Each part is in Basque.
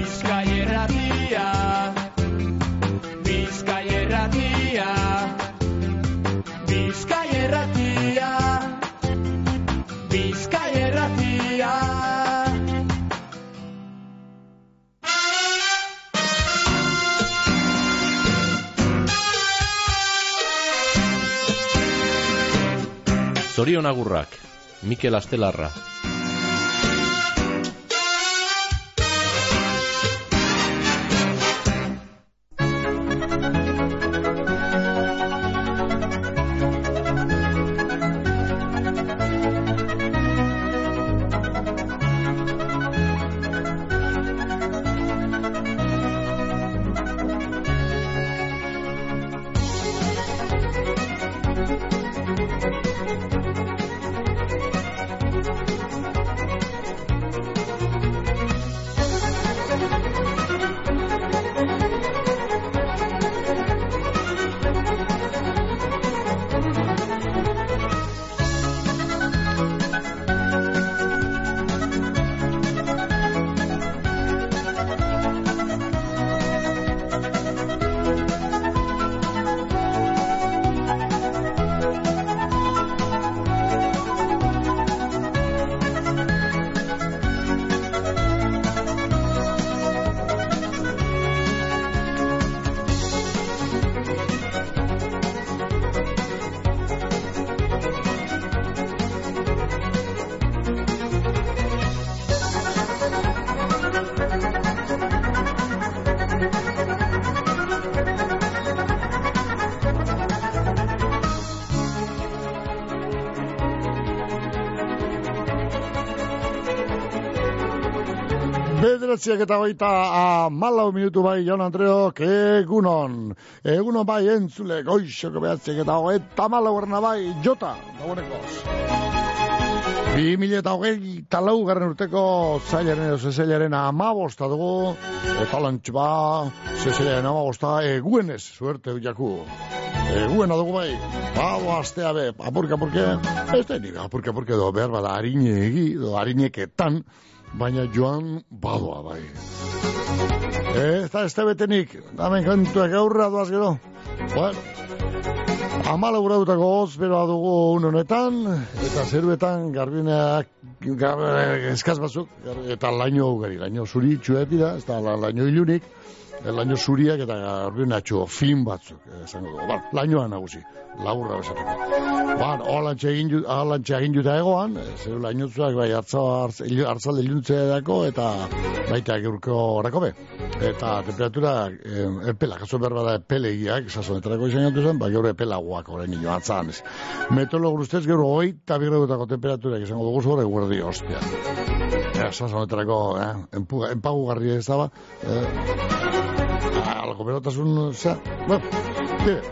Bizkaierratia Bizkaierratia Bizkaierratia Bizkaierratia Zorion agurrak, Mikel Astelarra. Bederatziak eta baita malau minutu bai, Jon Andreok, egunon. Egunon bai, entzule, goixoko behatziak eta eta malau erna bai, jota, dagoenekoz. Bi mila eta hogei talau garren urteko zailaren edo zezailaren amabosta dugu, eta lantx ba, zezailaren amabosta eguenez, suerte jaku. Eguena dugu bai, bau astea be, apurka, apurke, ez da nire, apurka, apurke, do, behar bada harine egi, do, harineketan, baina joan badoa bai. Ez da ez betenik, damen kantuak aurra doaz gero. Bueno, amala urautako hoz beroa dugu honetan, eta zeruetan garbineak gar, eskaz batzuk, gar, eta laino gari, laino zuri txuetira, ez da laino ilunik, laino zuriak eta garbinatxo fin batzuk, esango dugu. Bueno, lainoa nagusi, laburra besateko. Bueno, holantxe egin, holantxe egin juta egoan, zer lainotzuak bai hartzalde iluntze dako, eta baita egurko horako be. Eta temperatura eh, epela, kaso behar bada epelegiak, sasonetarako izan gatu zen, bai gaur epelagoak horrein nio atzan. Meteorologo ustez, gero hoi eta birregutako temperatura, izango dugu zore, guardi hostia. Sasonetarako, eh, empagu garri ez daba, eh, algo berotasun, zera, bueno, dire,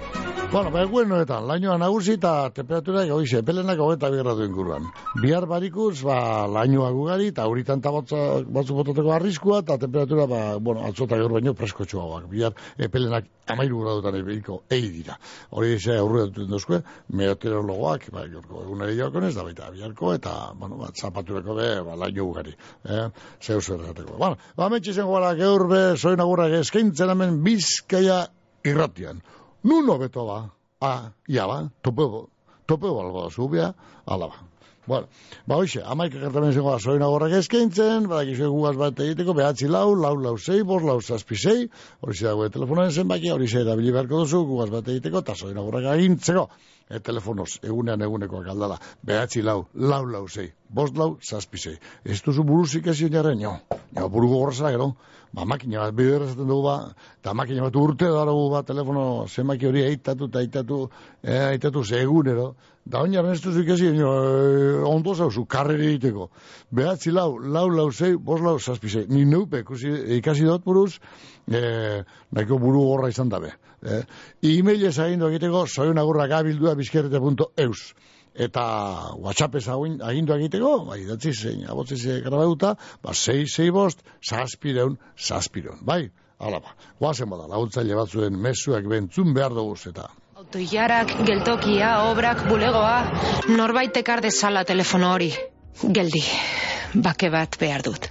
Bueno, ba, eguenoetan, lainoa nagusi eta temperatura egoize, pelenak hogeta gradu inguruan. Bihar barikuz, ba, lainoa gugari, eta horitan batzu bototeko arriskua, eta temperatura, ba, bueno, atzota gaur baino presko txuagoak. Bihar, epelenak amairu gradutan ebiko, egi dira. Hori eze, aurre dut duzkue, meteorologoak, ba, jorko, egunari jokonez, da baita, biharko, eta, bueno, ba, zapatureko be, ba, laino gugari. Eh? Zeu zer gateko. Bueno, ba, metxizen gara, gaur be, zoin agurrak eskaintzen hemen bizkaia irratian. Nuno beto ba, a, ia ba, topego, topego algo da zubia, ala ba. Bueno, ba hoxe, amaik egertamen zengo da zoina gorrak eskaintzen, badak izo gugaz bat egiteko, behatzi lau, lau lau zei, bos lau zazpi zei, hori zei telefonoen zenbaki, hori zei da beharko duzu, gugaz bat egiteko, eta zoina gorrak agintzeko, e, telefonoz, egunean egunekoak aldala, behatzi lau, lau lau zei, bost lau zazpi zei. Ez duzu buruzik jarren, jo, jo, buru gogorra gero, ba, makina bat bidera zaten dugu ba, eta makina bat urte da dugu ba, telefono zenbaki hori eitatu eta eitatu, e, eitatu segunero, da oinaren ez duzu ikasi, e, ondo zauzu, karreri egiteko. Behatzi lau, lau lau zei, bos lau zazpi zei. Ni neupe, ikusi, ikasi dut buruz, e, nahiko buru gorra izan dabe. E, e-mail ez egiteko, soionagurra gabildua bizkerrete.eus eta WhatsApp ez agindu egiteko, bai, datzi zein, abotzi ze grabauta, ba, sei, sei bost, saspireun, saspireun, bai, ala ba, guazen bada, laguntzaile batzuen mesuak bentzun behar dugu eta. Autoiarak, geltokia, obrak, bulegoa, norbait ekar dezala telefono hori. Geldi, bake bat behar dut.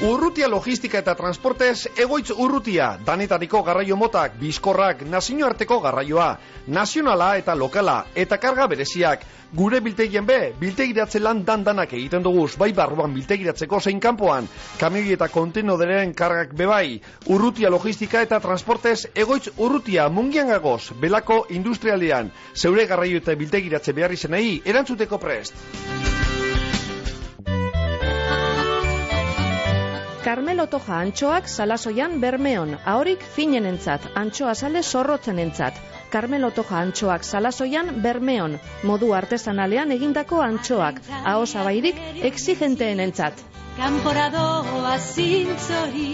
Urrutia logistika eta transportez egoitz urrutia, danetariko garraio motak, bizkorrak, nazioarteko garraioa, nazionala eta lokala, eta karga bereziak. Gure biltegien be, biltegiratze lan dandanak egiten duguz, bai barruan biltegiratzeko zein kanpoan, kamioi eta kontenoderen kargak bebai, urrutia logistika eta transportez egoitz urrutia mungian gagoz, belako industrialian, zeure garraio eta biltegiratze behar izenei, erantzuteko prest. Carmelo Toja antxoak salasoian bermeon, ahorik finenentzat, antxoa sale zorrotzenentzat. Carmelo Toja antxoak salasoian bermeon, modu artesanalean egindako antxoak, ahosabairik exigenteenentzat. Kanporadoa zintzori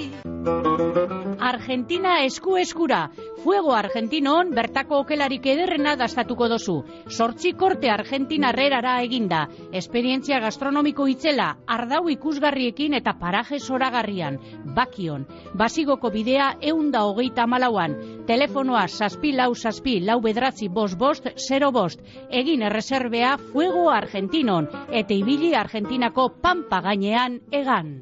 Argentina esku eskura Fuego Argentinon bertako okelarik ederrena dastatuko dozu. Sortzi korte Argentina herrerara eginda. Esperientzia gastronomiko itzela, ardau ikusgarriekin eta paraje zoragarrian. Bakion, basigoko bidea eunda hogeita malauan. Telefonoa saspi lau saspi lau bedratzi bost bost zero bost. Egin erreserbea Fuego Argentinon eta ibili Argentinako pampa gainean egan.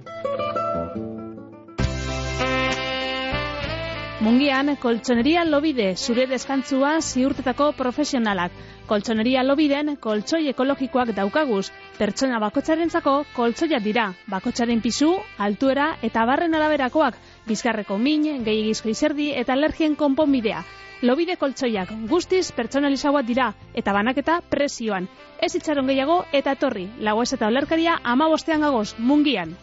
Mungian, koltsoneria lobide, zure deskantzua ziurtetako profesionalak. Koltsoneria lobiden, koltsoi ekologikoak daukaguz. Pertsona bakotxarentzako koltsoia dira. Bakotxaren pisu, altuera eta barren alaberakoak. Bizkarreko min, gehiagizko izerdi eta alergien konponbidea. Lobide koltsoiak guztiz pertsonalizagoa dira eta banaketa presioan. Ez itxaron gehiago eta torri. Lagoez eta olerkaria ama bostean gagoz, mungian.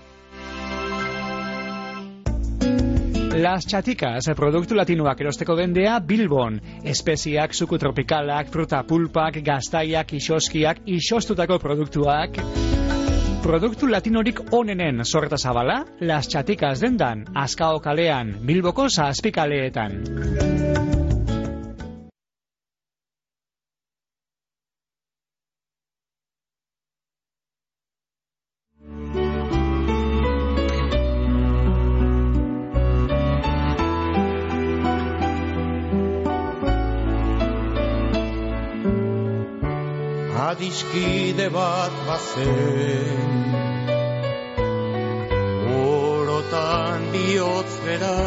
Las Chaticas, produktu latinoak erosteko dendea Bilbon. Espeziak, suku tropikalak, fruta pulpak, gaztaiak, isoskiak, isostutako produktuak. Produktu latinorik onenen sorreta zabala, Las Chaticas dendan, Azkao kalean, Bilboko zazpikaleetan. Bat bazen. Orotan bihotz bera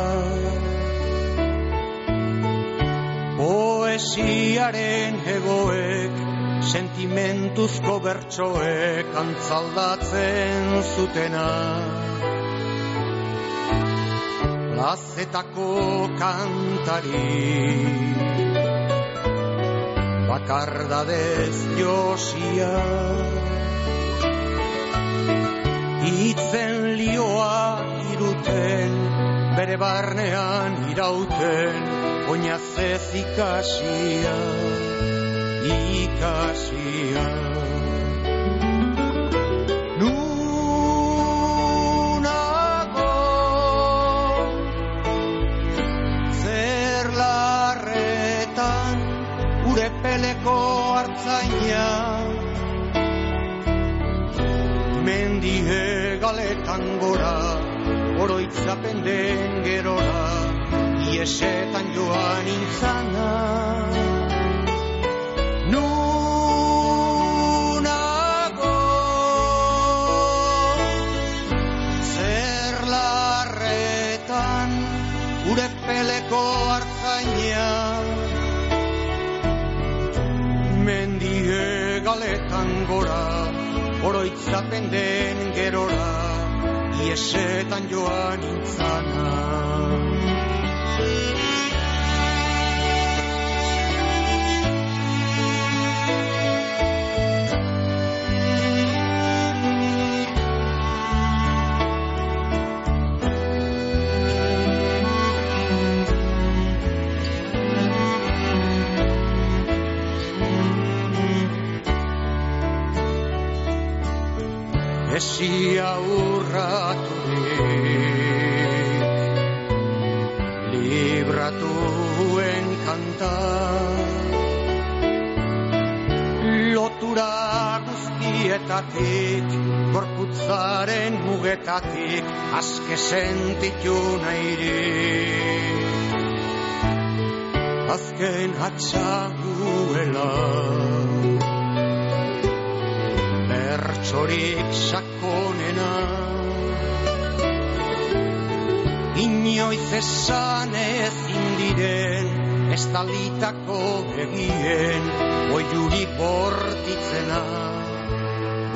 Poesiaren egoek Sentimentuzko bertsoek Antzaldatzen zutena. Lazetako kantari bakardadez josia Itzen lioa iruten, bere barnean irauten, oinazez ikasia, ikasia. Hartzaina Mendie galetan gora Oroitzapen den gerora Iesetan joan intzana gora, oroitzapen den gerora, iesetan joan intzana. Esia urraturik Libratuen kanta Lotura guztietatik Gorpu gorputzaren mugetatik azke sentitu nairi. Azken hatxaguela Bertxorik sakonena. Inoiz esan ezin diren Estalitako begien Oiurik bortitzena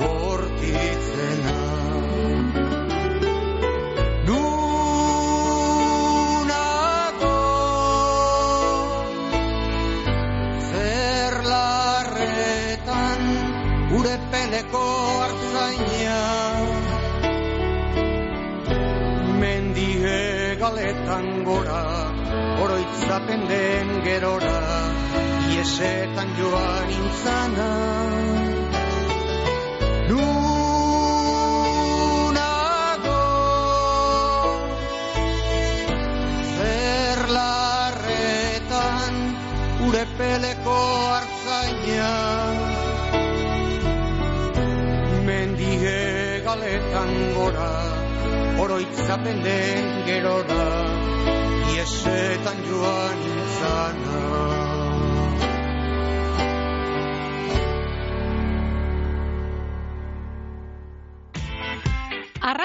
Bortitzena Gure peleko hartzaina. Mendie galetan gora Oroitzapen den gerora Iesetan joan intzana Nunago Zerlarretan Ure peleko hartzaina Galetan gora Oroitzapen den gerora Iesetan joan intzana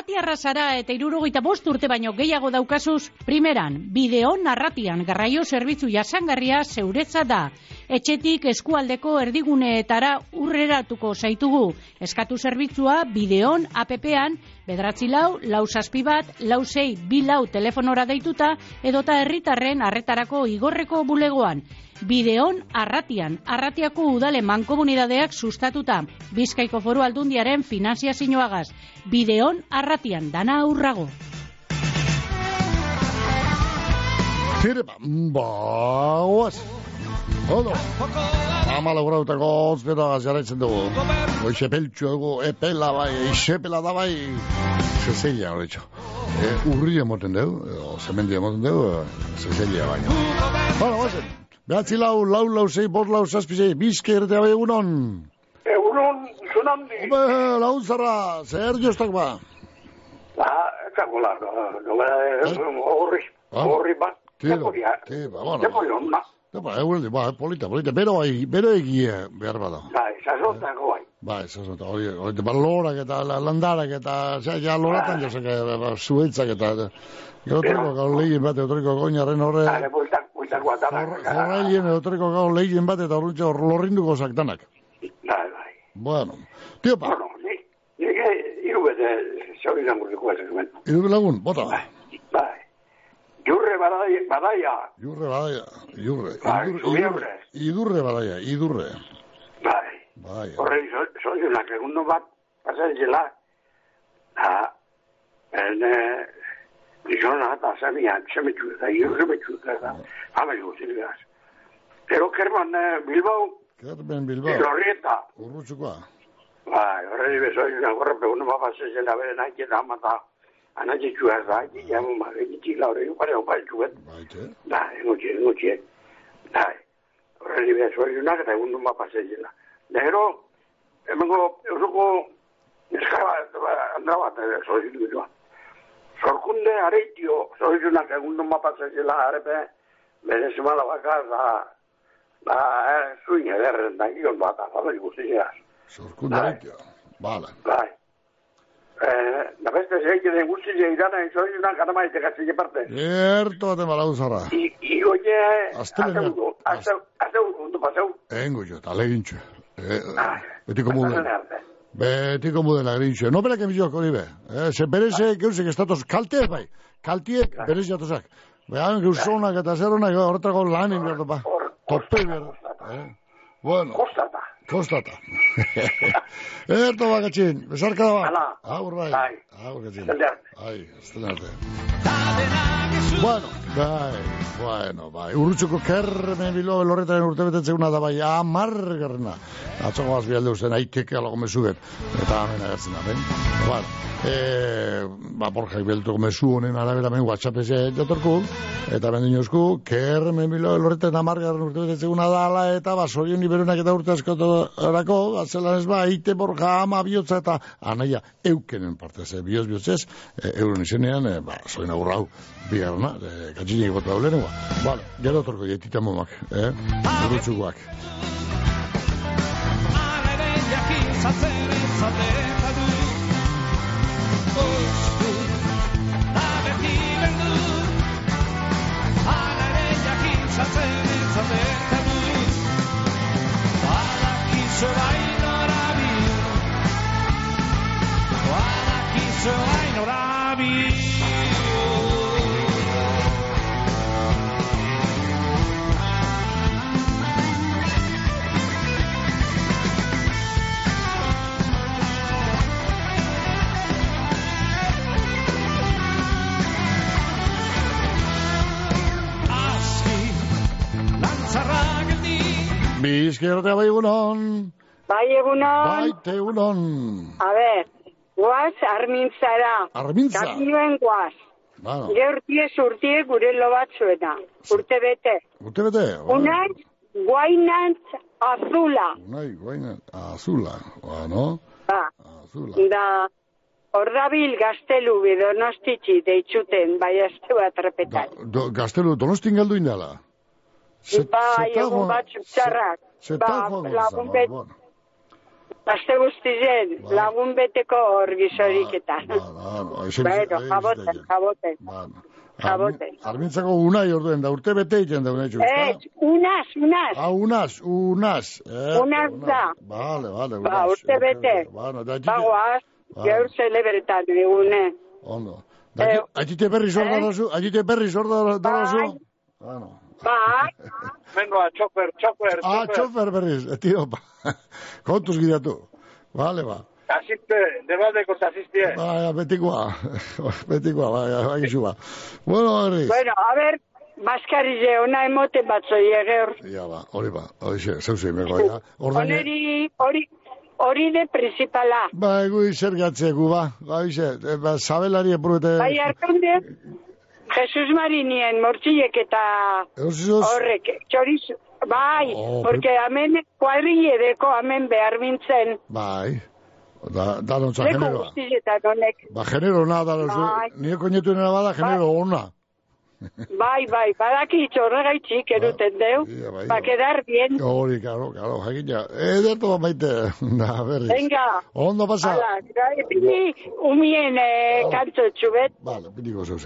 Arrati arrasara eta irurogeita bost urte baino gehiago daukazuz, primeran, bideon arratian garraio zerbitzu jasangarria zeuretza da. Etxetik eskualdeko erdiguneetara urreratuko zaitugu. Eskatu zerbitzua bideon APP-an, bedratzi lau, lau zazpi bat, lau zei, bi lau telefonora deituta, edota herritarren arretarako igorreko bulegoan. Bideon arratian, arratiako udale mankomunidadeak sustatuta. Bizkaiko foru aldundiaren finanziazioagaz. Bideon arratian, dana aurrago. Tire, ba, guaz. Odo. Ama laurautako ozpeta jarraitzen dugu. Hoxe peltsu dugu, epela bai, isepela da bai. Zezelia, hori txo. E, urri emoten dugu, o zemendi emoten dugu, zezelia baino. Bueno, guazen. Behatzi lau, lau, lau, zei, bos, lau, zazpi, zei, bizke ertea bai egunon. Egunon, zunandi. Hombre, lau zarra, zer jostak ba. Ah, kagola, nola, horri, Ah. horri bat. Tira, Teporia, tira, bueno. teporia, onna. Ba, egunen, ba, polita, polita, bero, ai, bero egie behar bada. Bai, sazotako bai. Ba, ez ez hori, hori, ba, lorak eta la- landarak eta, ja, ja, loratan josek, ba, zuetzak eta, Egotriko gau lehien bat, egotriko goinaren horre, Hale, bueltak, bueltak guatanak. jorrailien egotriko gau lehien bat eta horretxe hor lorrinduko zaktanak. Bai, bai. Bueno, tio pa, Bueno, ni, nire hiru bete zauri zangurriko ez hemen. iruk lagun, bota. Bai. Jurre badaia, badaia. Jurre badaia, jurre. Bai, Idurre, idurre badaia, idurre. Bai. Bai, Horre, soiunak egun bat, pasatzela. Ha, en, eh, gizona eta zemian, zemetxu eta, irremetxu eta, hame guzti gaz. Gero kerman eh, Bilbao, Kerben Bilbao, Lorrieta. urrutxukoa. Bai, horre dibe soiunak horre pegun bat pasatzela, bere nahi eta amata, anatxetxu ez da, jamu ma, egitxik laure, pare hau paitxuet. Baite, Da, engutxe, engutxe. Da, horre dibe soiunak eta egun bat pasatzela. Da, gero, emango, eusuko, eskaba, andra bat, soiunak joan. Zorkunde areitio, zoizunak egun duen mapatzezela arepe, semala bakar, da, da, eh, zuin ederren, da, gion bat, afala guztizeaz. zorkunda baitio. Bala. Bai. Eh, da beste zeike den guztizea idana, zoizunak aramaite gatzile parte. Erto baten balau zara. I, i oie, Astelenean. azeu, azeu, azeu, ondo paseu. Engo jo, eta legintxo. Eh, Ah, betiko muden. Azenen arte. Betiko muden agrintxo. No berak emizioak hori be. Eh, ze bereze, geusek estatoz, kalteez bai. Kaltiek bereze jatozak. Behan geusonak eta zeronak horretako lanin behar ba. Tope behar. Eh? Bueno, Kostata. kostata. Erto bakatxin, besarka da bat. Hala. Aur bai. Bai. Aur katxin. Estelde arte. Ai, estelde arte. Bueno, bai, bueno, bai. Urrutxuko kermen bilo lorretaren urte betetzeguna da bai, amargarrena. Atzoko azbialde usten, aiteke alago mesudet. Eta hemen agertzen da, ben? Bueno, e, ba, borja ibeltuko mesu honen arabera men WhatsApp eze jatorku, eta ben dinozku, kermen bilo elorreta eta margarren urte betetzeguna dala, eta ba, sorion iberunak eta urte askotorako, atzelan ez ba, ite borja ama bihotza eta anaia eukenen parte ze, bioz bihotzez, e, euron izenean, e, ba, soin aurrau, bigarna, e, katxinik bota daulenua. Vale, gero torko jetita momak, eh? Urutsukoak. Bizkiertea bai egunon. Bai, egunon. Bai, te egunon. A ver, guaz armintzara. Armintza. Kamioen guaz. Bueno, Geurtie surtie gure lo batzuena. Urte bete. urte bete. Unai, guainant azula. Unai, guaina, azula. Bueno, Ba, azula. da, ordabil gaztelu bidonostitzi deitzuten, bai azte bat Da, repetan. do, gaztelu, donostin galdu indala. Bai, egun batzuk txarrak. Ba, lagun bet. Aste guztizen, Bai. lagun beteko hor gizoriketan. Bueno, ese- Bueno, ese- jaboten, ese- jaboten. Bueno. Jaboten. Armintzako unai orduen da, urte bete egiten da unai txu, Ez, unaz, unaz. Ah, unaz, unaz. Eh, Unaz da. Vale, vale, unaz. Ba, urte bete. Bueno, da, Bagoaz, Ba. geur zelebretan egune. Ondo. Da, Eh, berri sorda eh? dozu, agite berri sorda dozu. Bai. Bueno. Bai, Venga, txofer, txofer, Ah, txofer berriz, eh, tio, ba. kontuz gidatu. Vale, ba. Asiste, debaldeko asistie. Ba, betikoa, betikoa, ba, ba, gizu ba. Bueno, berriz. bueno, a ber, maskarize ona emoten batzoi egeur. Ja, ba, hori ba, hori xe, zeu zei meko, ja. Ordaine, Oneri, hori, hori de principala. ba, egu zer gatzeku, ba, ba, xe, e, ba, sabelari epurete. Bai, arkunde, Jesus Marinien mortziek eta horrek, txoriz, bai, Oh, porque hemen kuadrilledeko hemen behar mintzen. bai, da, da nontza generoa. guztietan honek. Ba, genero na, da nontza, Bai. nire koñetu nena bada, genero ona. Bai, bai, badaki horregaitzik eruten deu, Ia, bai, pa ia. quedar bien. Hori, karo, karo, jakina. Ederto maite, da, berriz. Venga. Ondo pasa. Hala, pini, umien eh, kanto txubet, Vale, pitiko zeu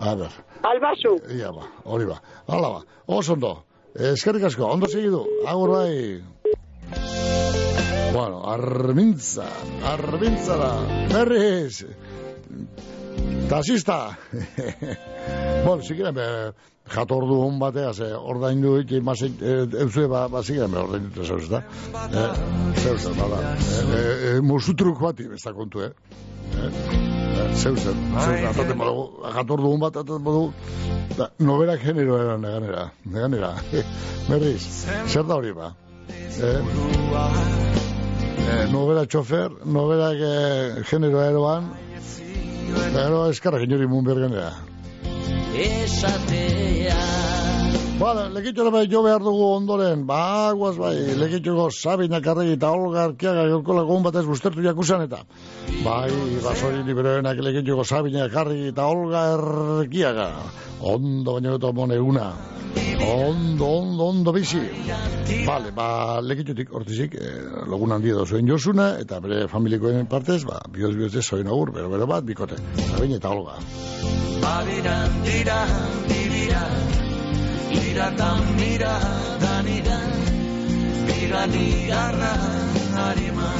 zer. A ber, albazu. ia ba, hori ba. Hala ba, oso ondo. Eskerrik asko, ondo segidu. Agur bai. Bueno, armintza, armintza da. Berriz. Tasista. bueno, si quieren, be, jatordu hon batea, ze ordaindu iti masik, e, euzue, ba, ba, si quieren, be, ordaindu te zeuz da. Eh, zeuz da, bada. Eh, eh, eh, musutruk bati, ez da kontu, eh. Eh, zeuz da, zeuz da, ataten badugu, jatordu hon bat, ataten badugu, da, nobera genero eran, neganera, neganera. Berriz, zer da hori ba? Eh, eh, nobera txofer, nobera eh, genero eroan, Pero eskarrak inori mun bergenera. esatea Bale, lekitxora bai jo behar dugu ondoren, ba, guaz bai, lekitxoko Sabina Karregi eta Olga Arkiaga gorkola gogun batez bustertu jakusan eta. Bai, basori liberoenak lekitxoko Sabina Karregi eta Olga Arkiaga. Ondo baino eta mon eguna. Ondo, ondo, ondo bizi. Bale, ba, lekitxotik hortizik, eh, logun handi edo zuen josuna, eta bere familikoen partez, ba, bioz bioz zoin agur, bero, bero bat, bikote. Sabina eta Olga. Badiran dira, dira Ira eta mira danira Bigani arra harima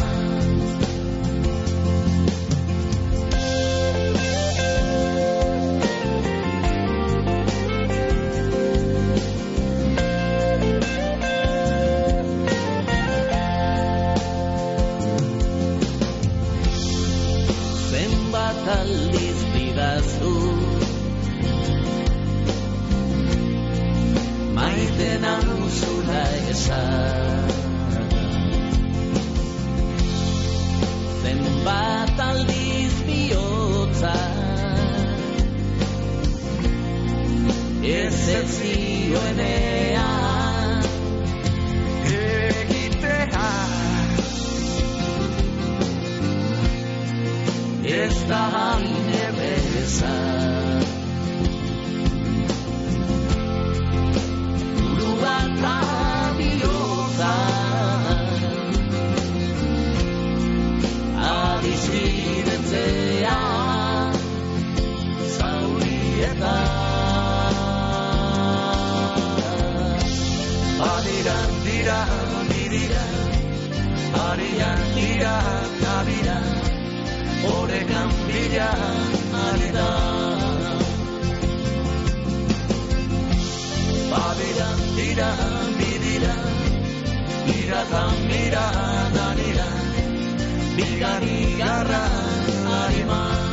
zara Zenbat aldiz bihotza. Ez ez zioenea Egitea. Ez da haine bezan Uruan adiskidetzea zaurietan. Adiran dira, dira, arian dira, kabira, orekan bila, arida. Adiran dira, dira, iratan mira, danira, bigari garra,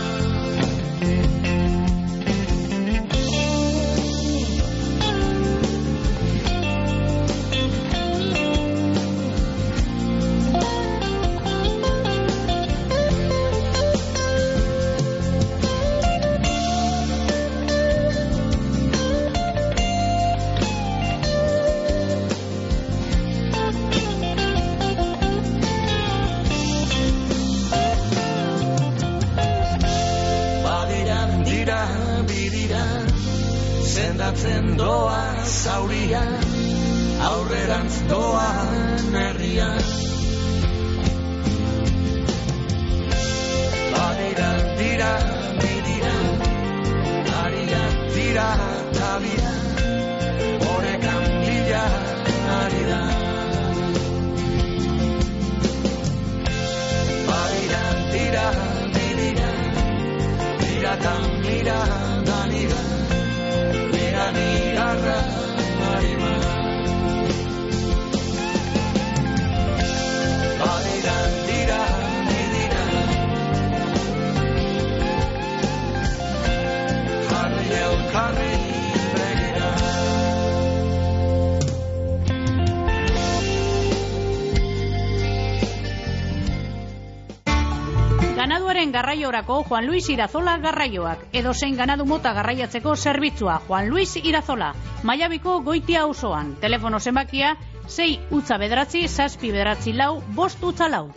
garraiorako Juan Luis Irazola garraioak, edo zein ganadu mota garraiatzeko zerbitzua Juan Luis Irazola, Maiabiko goitia osoan, telefono zenbakia 6 utza bederatzi, zazpi bederatzi lau, bost utza lau.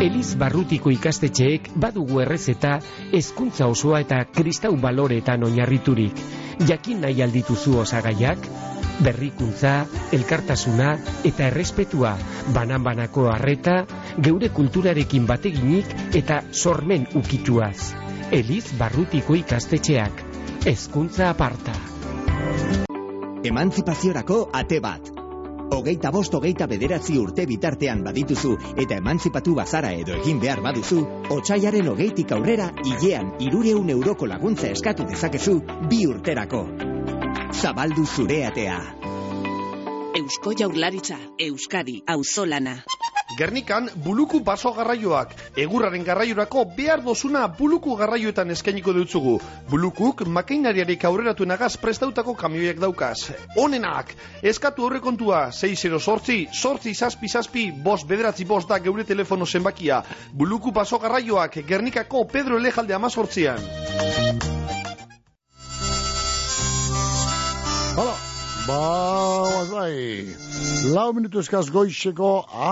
Eliz barrutiko ikastetxeek badugu errezeta hezkuntza osoa eta kristau baloreetan oinarriturik. Jakin nahi aldituzu osagaiak? Berrikuntza, elkartasuna eta errespetua, banan-banako harreta, geure kulturarekin bateginik eta sormen ukituaz. Eliz barrutiko ikastetxeak. Hezkuntza aparta. Emantzipaziorako ate bat. Hogeita bost hogeita bederatzi urte bitartean badituzu eta emantzipatu bazara edo egin behar baduzu, otxaiaren hogeitik aurrera hilean irureun euroko laguntza eskatu dezakezu bi urterako. Zabaldu zure atea. Eusko Jaurlaritza, Euskadi, Auzolana. Gernikan buluku baso garraioak, egurraren garraiorako behar dozuna buluku garraioetan eskainiko dutzugu. Bulukuk makeinariarik aurreratuenagaz prestautako kamioiak daukaz. Honenak, eskatu horrekontua 6 sortzi, sortzi zazpi zazpi, bos bederatzi bos da geure telefono zenbakia. Buluku baso garraioak, Gernikako Pedro Elejalde amazortzian. Hala, ba, bai, lau minutu eskaz goixeko a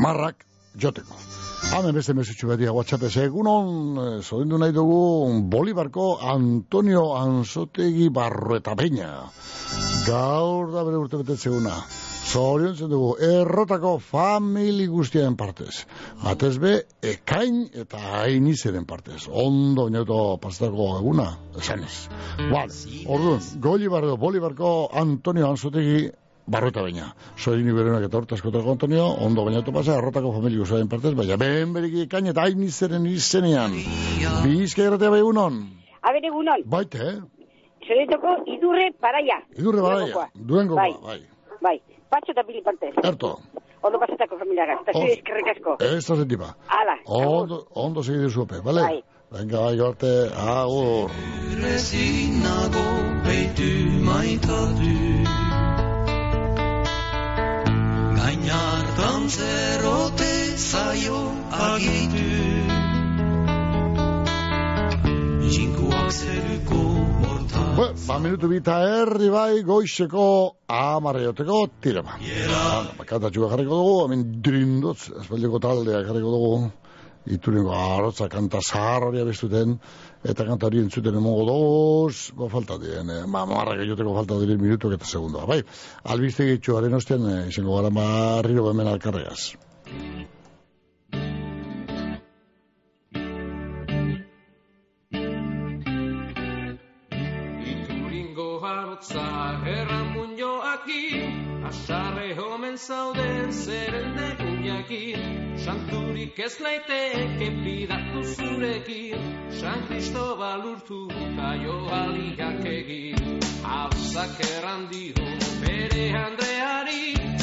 marrak joteko. Hemen beste mesutxu betia WhatsApp egunon, zorindu nahi dugu Bolibarko Antonio Ansotegi Barrueta Peña. Gaur da bere urte betetzeguna. Zoriontzen dugu, errotako famili guztien partez. Atez be, ekain eta ainizeren partez. Ondo bainauto pastako eguna, esanez. Vale, orduan, goli bolibarko Antonio Ansotegi Barrueta baina. Soini berenak eta hortazkotako Antonio, ondo bainauto pasa, errotako famili guztien partez, baina behen beriki ekain eta ainizeren izenean. Bizka erratea bai egunon. Aber egunon, Baite, eh? zeretoko idurre paraia. Idurre baraia, Durangokoa. duengo, Bai. bai. Bai, patxo eta pili partez. Erto, Ondo pasatako familiagaz, eta Oh. zure eskerrik asko. ez da zentipa. Ala, Ondo, ondo segidu zupe, bale? Bai. Venga, bai, arte, agur. Ezin nago beitu maitatu Gainartan zerote zaio agitu Jinkuak zeruko Ba, minutu bita herri bai goizeko amarreioteko tira ba. Ba, kantatxua jarriko dugu, hemen drindotz, espaldiko taldea jarriko dugu. Iturengo arotza kanta zahar hori abestuten, eta kanta hori entzuten emongo doz, ba, falta dien, eh, ba, marra gehioteko falta diren minutuk eta segundoa. Bai, albizte gitxuaren ostean, eh, izango gara marriro bemen alkarregaz. Ituringo hartza erran munioakin, asarre homen zauden zeren degun jakin, santurik ez naiteke pidatu zurekin, San Cristobal urtu kaio aliak egin, hauzak erran bere Andreari,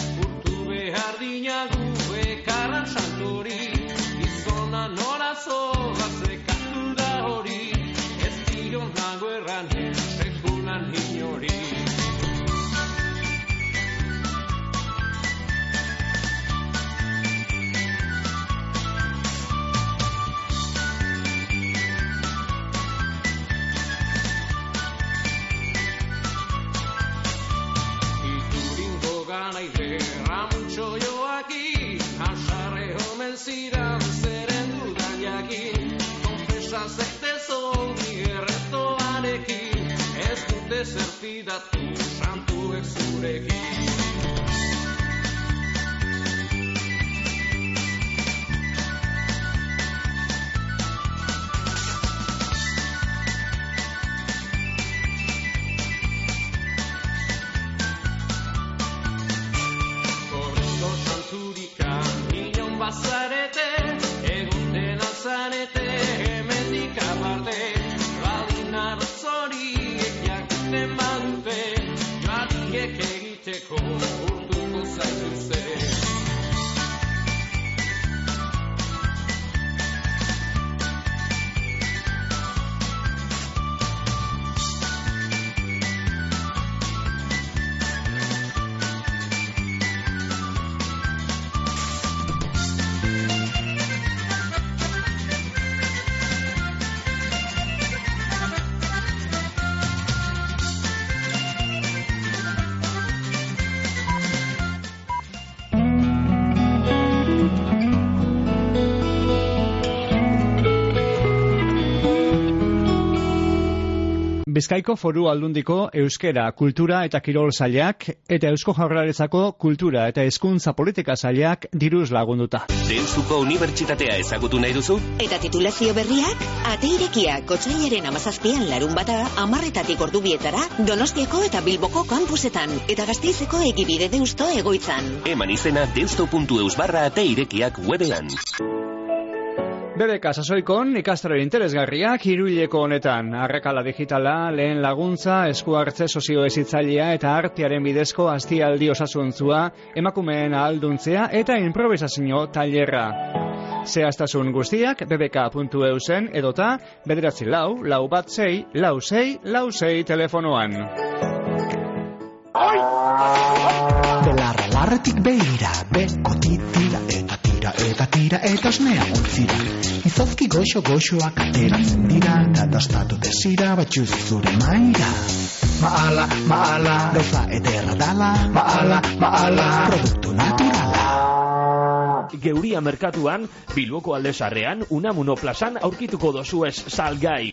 Bizkaiko foru aldundiko euskera, kultura eta kirol zailak eta eusko jaurlaritzako kultura eta hezkuntza politika zailak diruz lagunduta. Deustuko Unibertsitatea ezagutu nahi duzu? Eta titulazio berriak, ate irekiak kotxailaren amazazpian larun bata, amarretatik ordubietara, donostiako eta bilboko kampusetan, eta gazteizeko egibide deusto egoitzan. Eman izena deusto.eus barra ate irekiak webean. BBK sasoikon ikastaro interesgarriak hiruileko honetan. Arrekala digitala, lehen laguntza, esku hartze sozio ezitzailea eta artearen bidezko aztialdi osasuntzua, emakumeen ahalduntzea eta improvisazio tailerra. Zehaztasun guztiak bbk.eusen edota bederatzi lau, lau bat sei, lau sei, lau sei telefonoan. Belarra larretik behira, beko tira eta tira eta osnea ontzira. Izozki goxo goxoak ateratzen dira, eta dastatu desira batxuz zure maira. Maala, maala, gauza ederra dala, maala, maala, produktu naturala. Geuria merkatuan, Bilboko aldezarrean, Unamuno plazan aurkituko dozu ez salgai.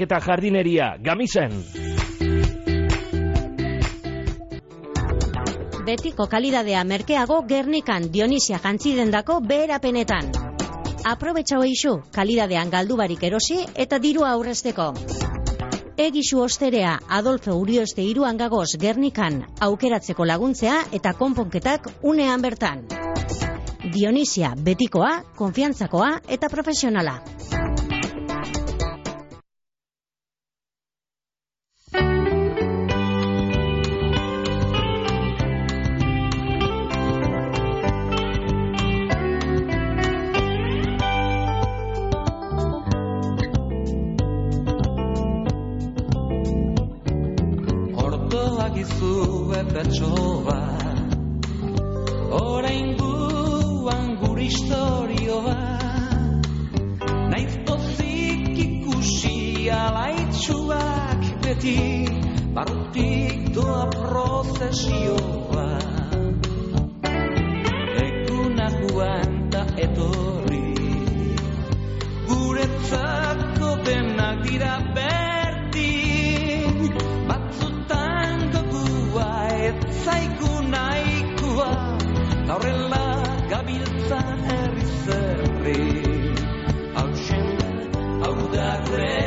eta jardineria, gamizen. Betiko kalidadea merkeago Gernikan Dionisia jantzidendako beherapenetan. Aprobetxau eixu, kalidadean galdu barik erosi eta dirua aurrezteko. Egisu osterea Adolfo Urioste iruan gagoz Gernikan aukeratzeko laguntzea eta konponketak unean bertan. Dionisia betikoa, konfiantzakoa eta profesionala. Ordoak izu betxoa Orain beti Barrutik doa prozesioa. Eguna joan ta etorri Guretzako denak dira berdin Batzutan zaigu nahikoa Ta horrela gabiltza herri zerri. Hau da gure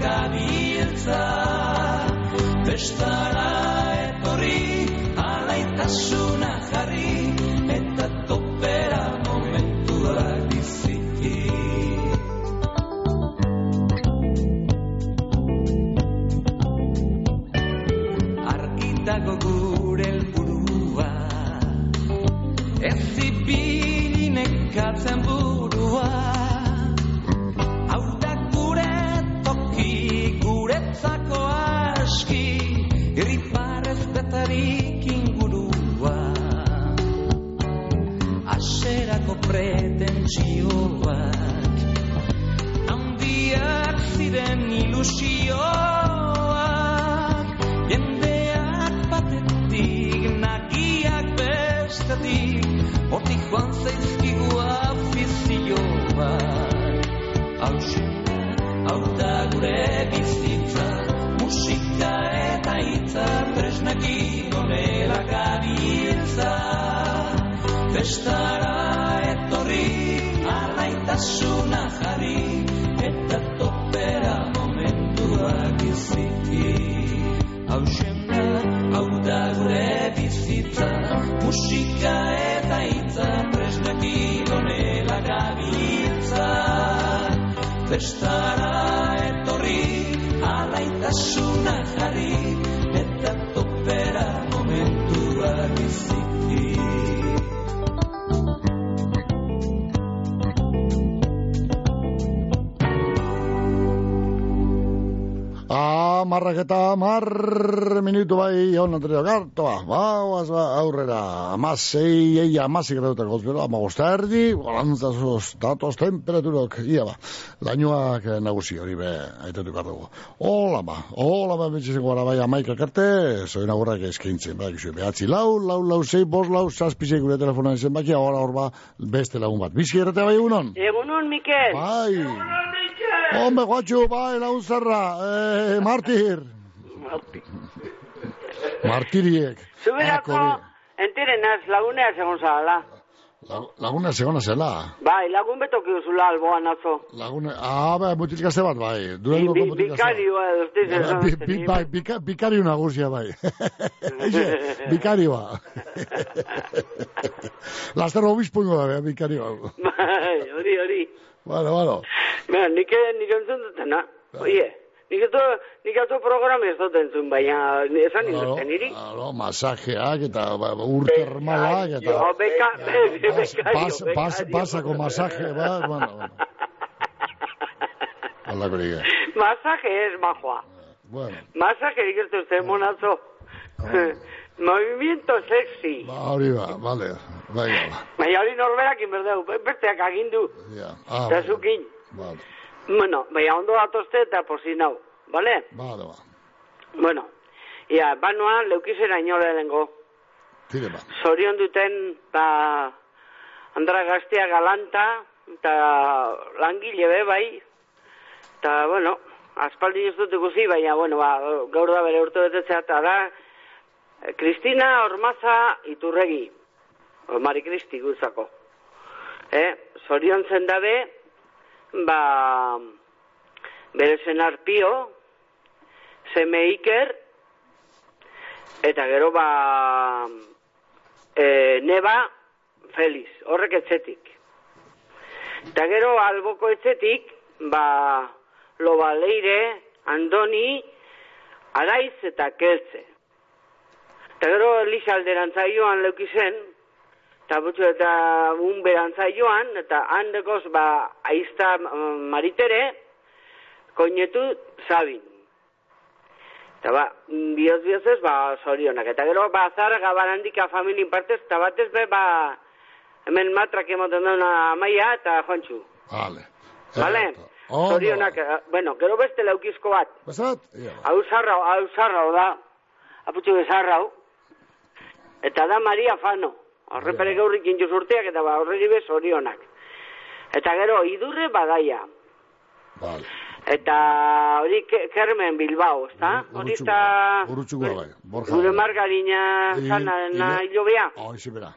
gabiltza Bestara minutu bai jaun Andrea Gartoa. Bauaz ba, aurrera. Amasei, ei amasei gradutak gozbero, amagosta erdi, gorantzazuz, datoz temperaturok, ia ba. Lainoak eh, nagusi hori be, aitetuko dugu. Hola ba, hola ba, betxizeko gara bai amaikak arte, zoin agurrak eskaintzen, bai, gizu, behatzi lau, lau, lau, zei, bos, lau, zazpizei gure telefonan zen baki, ahora hor ba, beste lagun bat. Bizki errate bai egunon? Egunon, Mikel. Bai. Hombre, guatxu, bai, lagun zarra, eh, martir. Martiriek. Zuberako, enterenaz, lagunea segon zala. Lag- Laguna segona zela. Bai, lagun betoki uzula alboan atzo. Laguna, ah, bai, mutilikaste bat, bai. Durango Bi- mutilikaste. Bikarioa, Bai, bi- bi- bai, bika, bikari nagusia bai. Eixe, bikari ba. Laster obispo ingo da, bikari ba. Bai, hori, hori. Bueno, bueno. Mira, nik, nik entzun dutena. Oie, nik eto, nik eto programa ez dut entzun, baina esan induten niri. claro, masajeak eta ba, ba, urte hermalak eta... Jo, beka, bekario, basako masaje, ba, bueno, bueno. Alako nik, Masaje ez, majoa. bueno, Masaje dut zen monazo. Movimiento sexy. ba, hori ba, vale, bai, ba, Baina hori norberak inberdeu, besteak agindu. ja, ah, Eta zukin. vale, Bueno, baina ondo atozte eta posinau, bale? vale, ba, Bueno, ia, banoa leukizera inole lengo. tire ba, Zorion duten, ba, Andra Gaztea galanta, eta langile be, bai. Eta, bueno, aspaldi ez dut ikusi, baina, bueno, ba, gaur da bere urte betetzea, eta da, eh, Kristina Ormaza Iturregi, Mari Kristi guzako. Eh, zorion zen dabe, ba, bere senar pio, seme Iker, eta gero ba, e, neba Feliz, horrek etzetik. Eta gero alboko etzetik, ba, lobaleire, andoni, araiz eta keltze. Eta gero Elisa alderantza joan leuki zen, eta un berantza joan, eta handekoz, ba, aizta mm, maritere, koinetu zabin. Eta ba, bioz biozez, ba, zorionak. Eta gero, ba, zara gabarandika familin partez, eta batez be, ba, hemen matrak emoten duna amaia eta joantxu. Vale. Vale? Ondo. Zorionak, eh, bueno, gero beste leukizko bat. Basat? Ia. Hau zarrau, hau zarrau da. Aputxu bezarrau. Eta da Maria Fano. Horrepere gaurrik intuz urteak eta ba, horreri bez zorionak. Eta gero, idurre badaia. Vale. Eta hori Ke- Kermen Bilbao, ezta? Hori eta Urutxuko bai. Borja. gure margarina I- zana i- na hilobea. Hoi, zibera.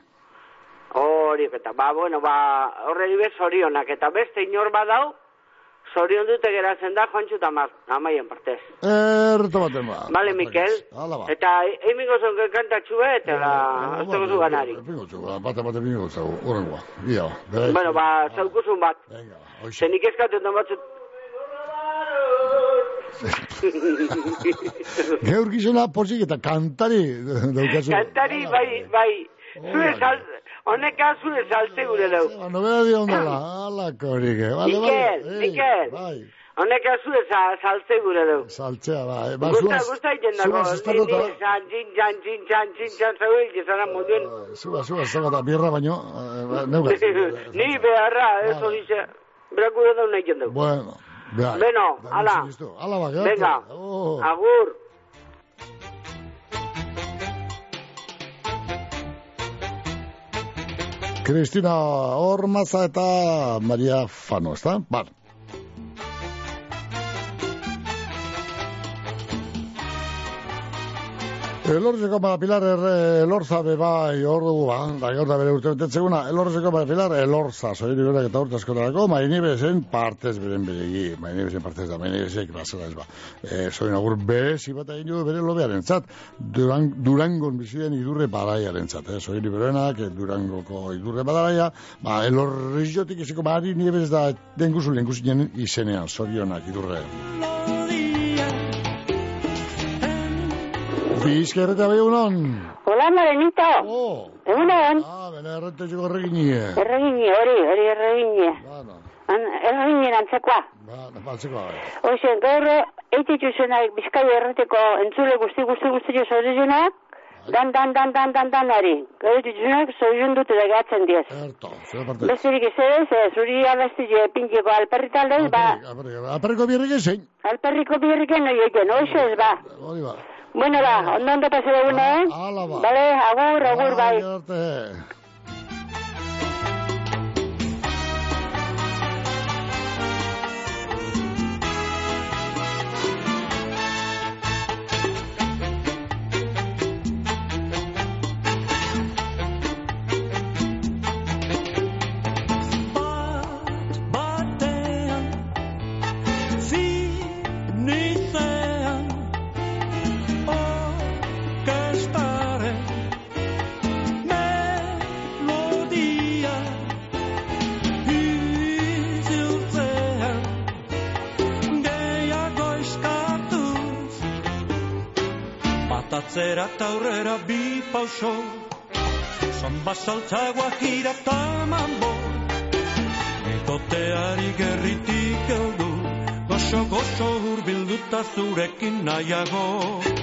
Hori, eta ba, bueno, ba, horreri bez zorionak. Eta beste inor badau, zorion dute geratzen da joantxu eta ma- amaien partez. Erto baten ba. Vale, Mikel. Hala ba. Eta emingo zen kantatxu eta ez dugu zu ganari. Pingotxu, bate bate pingotxu, horrengoa. Ia, bere. Bueno, ba, zaukuzun bat. hoxe. Zenik eskatzen da batzut. Gaur gizona pozik eta kantari daukazu. Kantari, bai, bai. Zure sal, honeka zure salte gure dau. Nobeda di ondala, ala korike. Vale, vale. Mikel, Eh, Mikel. Bai, Honeka zure sa- salte gure dau. saltzea, bai. Ba, Gusta, gusta egiten dago. ez zan, txin, txan, txin, txan, txin, txan, zaue, gizara munduen. Zuaz, zuaz, ez dago eta birra baino, eh, ba, neuga. Ni beharra, ez hori ze. Berak gure dau nahi jendau. Bueno, bai. Beno, Da, ala. Ala, ba, Venga, Oh. agur. Cristina Ormaza eta Maria Fano, ezta? Bar. Elorzeko bada Pilar erre, elorza be bai, hor dugu ba, da gaur da bere urte betetzeguna, elorzeko bada Pilar, elorza, soiri berak eta urte askotarako, maini bezen partez beren beregi, maini bezen partez da, maini bezek bazela ez ba. E, soin agur bezi bat egin bere lobearen zat, Duran, Durangon bizien idurre baraiaren zat, eh? soiri berenak, eh, Durangoko idurre baraia, ba, elorrizotik eziko bari niebez da denguzu lenguzinen izenean, zorionak idurre. Bizkerreta behunon. Hola, Marenito. Oh. Egunon. Ah, bene errete txiko erreginie. Erregini, hori, hori erregini. Bueno. An, erregini antzekoa. Ba, baltzeko bai. Hoxe, gaur, eititzu zenak bizkai erreteko entzule guzti guzti guzti jo zorizunak, dan, dan, dan, dan, dan, dan, ari. Gaur eititzunak zorizun dute da gatzen diez. Erto, zer parte. Besterik izedez, eh, zuri abesti je pintiko ba, Aperriko birrik ezein. alperriko birriken no joiten, hoxe ez, ba. Hori ba. Bueno, ba, ondo ondo pase dugune, eh? Hala ba. Vale, agur, agur, bai. Batatzera eta aurrera bi pauso. Son basaltza guajira eta mambo. Bikoteari gerritik eldu Goxo, goxo hurbilduta zurekin nahiago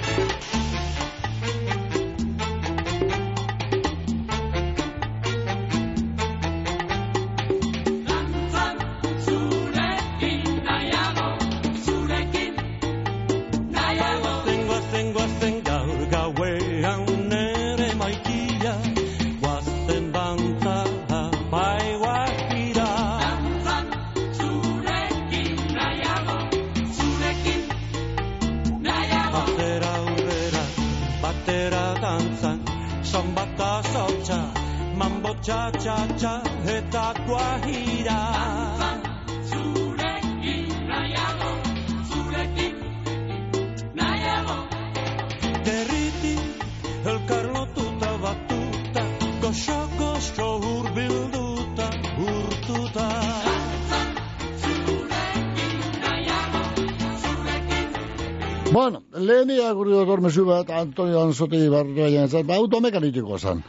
mezu bat, Antonio Anzotegi barru baina zat, ba, automekanitikoa zan.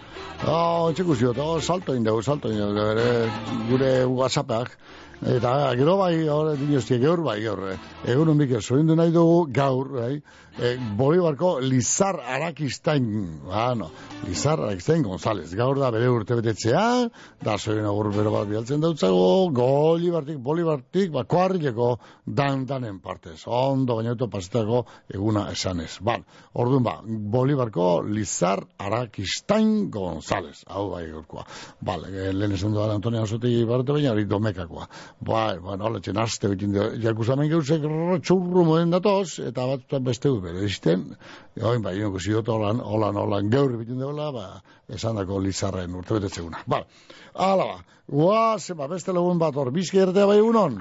Oh, txeku ziot, oh, salto indegu, salto indegu, gure, gure whatsappak. Eta gero bai, hor, dinostia, gaur bai, gaur. eh. Egun hon biker, zorindu nahi dugu gaur, bai, e, Bolibarko Lizar Arakistain, ah, no, Lizar Arakistain González. Gaur da bere urte betetzea, da zorin agur bero bat bialtzen dautzago, Golibartik, Bolibartik, ba, koarrileko dan-danen partez. Ondo bainauto pasetako eguna esanez. Bal, orduan ba, Bolibarko Lizar Arakistain González. Hau bai gaurkoa. Bal, e, lehen esan duan Antonio Azotegi barate baina hori domekakoa. Bai, bai, nola txen aste bitin du. Jakuzamen gauzek txurru moden datoz, eta bat beste bere izten. Join, bai, inoko ziot, holan, holan, holan, gaur bitin duela, ba, esan dako Lizarren urte betetzeguna. Bal, ala ba, guaz, ba, beste lagun bat hor, bizki ertea bai egunon?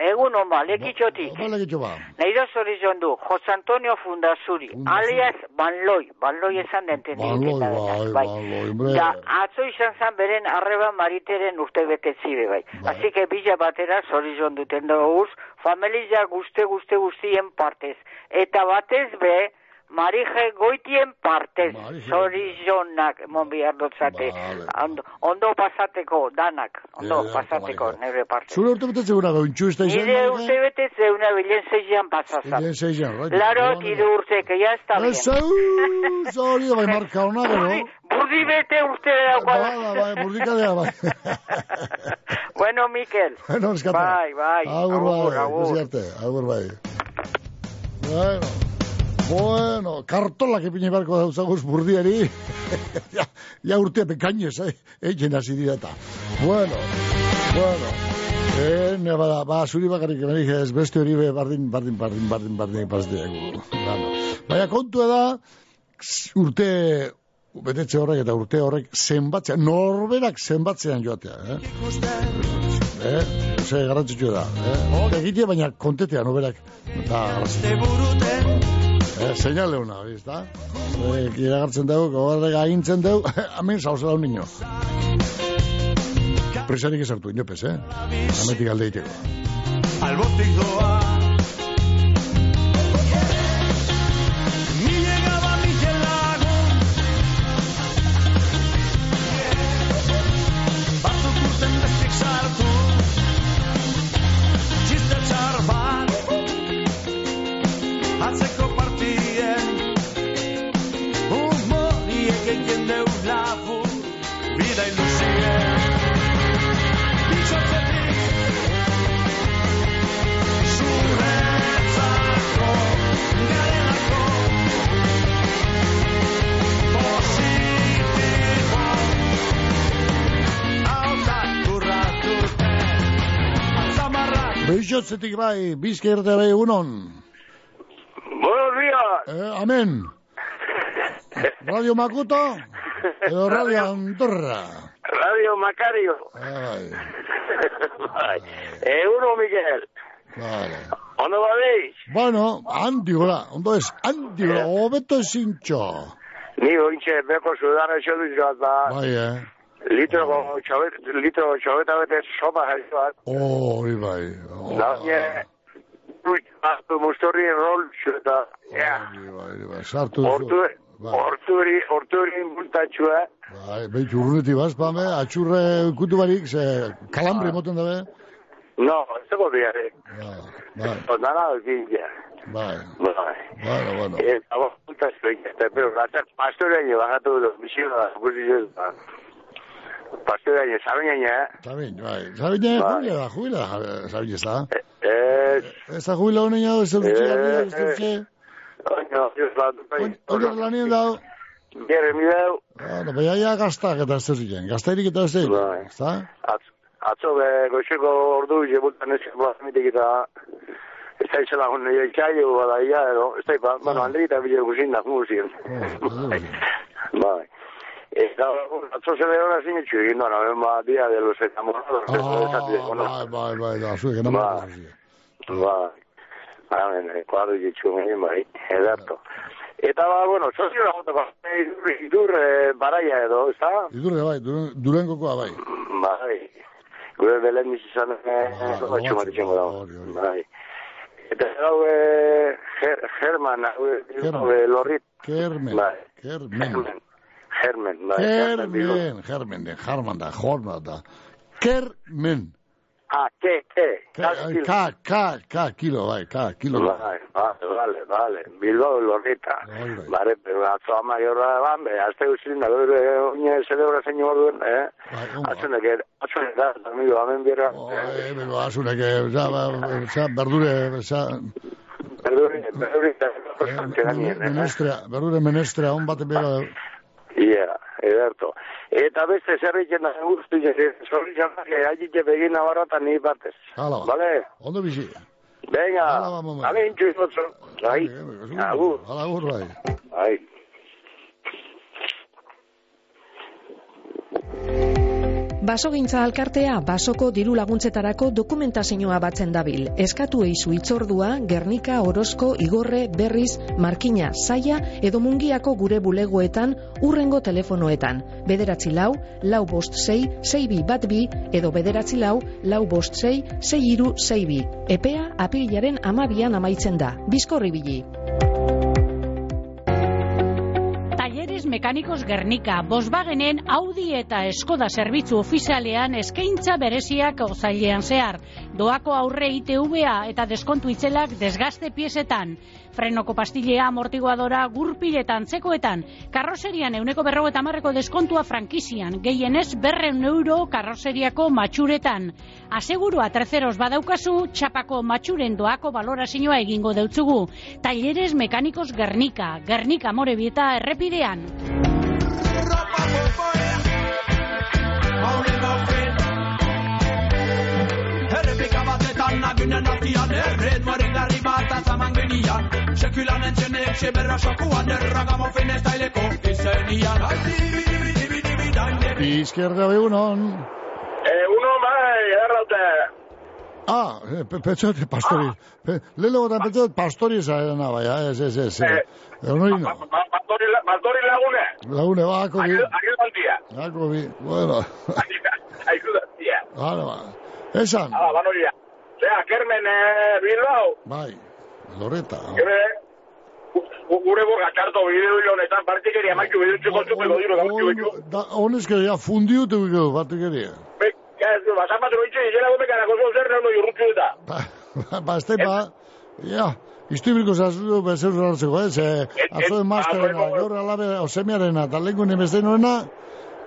Egun on ba, lekitxotik. Ba, lekitxo ba. Nahi da zorizon du, Jose Antonio Fundazuri, alias Banloi, Banloi esan denten. Banloi, bai, banloi, hombre. Da, atzo izan zan beren arreba mariteren urte betetzi be bai. Así que bila batera zorizon duten dauz, familia guzte guzte guztien partez. Eta batez be, Marije goitien partez, zorizonak, mon bihar dutzate. Ondo, ondo pasateko, danak, ondo Ja, pasateko, nire partez. Zure urte betetzeguna gaintxu, ez da izan? Nire urte betez una bilen zeian pasazan. Bilen zeian, right. Laro, tire urte, que ya está bien. Eso, zori da bai marka ona, gero. Burdi bete urte daukagu. Bada, bai, burdikadea, bai. Bueno, Mikel. Bueno, eskata. Bai, bai. Agur, bai, agur. arte, agur, bai. Bueno, bueno, kartolak epine barko dauzaguz burdiari. ja, ja urte pekainez, eh, egin hasi dira eta. Bueno, bueno. Eh, ne bada, ba, zuri bakarrik emenik ez beste hori be, bardin, bardin, bardin, bardin, bardin, bardin, bardin, Baina kontua da, urte betetze horrek eta urte horrek zenbatzean, norberak zenbatzean joatea, eh? Eh, ze garrantzitsu da, eh? Egitea baina kontetean norberak da Eh, seinale una, bizta? Eh, iragartzen dugu, gogarrek agintzen dugu, hemen zauzela un niño. Presarik esartu, inopez, eh? Ametik alde iteko. Albotik doa Beixotzetik bai, bizka irte bai egunon. Buenos días. Eh, amen. Radio Makuto, edo Radio Andorra. Radio Macario. Ai, bai. Eguno, Miguel. vale. Ondo badeix? Bueno, handi gola, ondo ez, handi gola, hobeto ezintxo. Ni ointxe, beko sudara eixo dut bat, ba, Bai, eh? Litro, txabet, litro txabeta bete sopa jaio bat. Oh, hori bai. Oh, Da, nie, Artu mustorri rol eta, ja, hori bai, sartu hortu, horturi, horturi multatxua, Bai, behitu urrunetik baz, pame, atxurre kutu barik, ze kalambre moten dabe. no, ez dago diare. Bai, Ondana, zintia. bai, Bai. bueno, bueno. Eta multatxua, eta, pero, gatzak pastoreaino bajatu dut, bisio da, guzi juz, ba. Pastoreaino, sabeinaino, eh? Sabin, bai. Sabin, Bai. jubila da, jubila da, Sabin ez da. Ez, Ez da jubila honen jau, ez da Eh, urtsi, ez da urtsi. oino, ez bai. Oier lanien dau. Bierre, mi dau, Bueno, baina ja gaztak eta ez da ziren. Gaztairik eta ez da Bai. ez da? Atz- atzo be, goxeko ordu, jebultan ez blazmitik eta ez da izela hon nire itxailo, bada ia, edo, ez da ipa, bueno, handri eta bile guzin da, guzin. Bai. Eta, bueno, atzo se lehora zin etxu egin, bueno, ben ba, dia de los enamorados, Ah, bai, bai, bai, da, zuek, Bai. Bai. Amen, eh, kuadro jitxu egin, bai, edarto. Eta, ba, bueno, sozio da jotako, idur, idur eh, baraia edo, ez da? Idurre, bai, Duren- durengokoa, bai. Bai. Gure belen bizizan, Ah, eh, batxu matitxengo da. Bai. Eta German, hau, German. eh, lorrit. Kermen. Kermen. Germen, bai. Germen. Kermen. Germen, de Harman da, Horman da. Kermen. Ah, ke, ke. Ka, ka, ka, kilo, bai, ka, kilo. Bai, vale, vale, vale. Bilbao lorrita. Vale, pero atzo ama jorra ban, be, azte guztin, da bere oine celebrazio orduen, eh? Atzunek, atzunek da, amigo, amen bierra. Eh, bego, asunek, oza, oza, berdure, oza, Perdure, perdure, bastante ganien, eh? menestrea, berdure menestrea, on baten bega, Ia, ederto. Eta beste zerriken da guztu, zorri jamak, agitxe begin nabarratan ni batez. hala ba, Vale? ondo bizi. Venga, mamá. amen txuzotzo. Bai, agur. Hala, agur, bai. Bai. Basogintza alkartea basoko diru laguntzetarako dokumentazioa batzen dabil. Eskatu eizu itzordua, Gernika, Orozko, Igorre, Berriz, Markina, Saia edo Mungiako gure bulegoetan urrengo telefonoetan. Bederatzi lau, lau bost sei, sei bi bat bi edo bederatzi lau, lau bost sei, sei iru, sei bi. Epea apilaren amabian amaitzen da. Bizkorri bili. Mekanikos Gernika, Volkswagenen Audi eta Skoda zerbitzu ofizialean eskaintza bereziak ozailean zehar. Doako aurre ITVA eta deskontu itzelak desgaste piezetan. Frenoko pastilea, amortiguadora, gurpiletan, tzekoetan. Karroserian euneko berro eta marreko deskontua frankizian. Gehienez berreun euro karroseriako matxuretan. Asegurua terceros badaukazu, txapako matxuren doako balorazioa egingo deutzugu. Talleres Mekanikos Gernika, Gernika Morebieta errepidean. Errepika batetan nagunen artian Erred morengarri bat azaman genian Sekulan entzenek seberra sokuan Erragamofin estaileko izenian Izquierda begunon. Eh, uno bai, erraute. Ah, eh, pe- petxote pastori. Pe, Lelo eta petxote pastori zaena, bai, ah, ez, ez, ez. Eh. Egonorino. Pastori, pastori lagune. Lagune, ba, ako bi. Aquel baltia. Ako bi, bueno. Ayuda, tía. Hala, ba. Esan, Hala, banoria. Zea, Kermen, eh, Bilbao. bai, loreta. Gure, gu- gure boga txarto bideo honetan partikeria maitu bideo txuko txuko diro gautxu betxu. Da, honezke, ja, fundiu te guiko, batikeria. Basan bat roitxe, izela gome karako zo zer neondo irrutxu eta. Ba, este, ba, ja, Istubriko zazu bezer hartzeko, ez? Eh, Atzo masterena, gaur alabe, osemiarena, eta lengu nemezten nuena,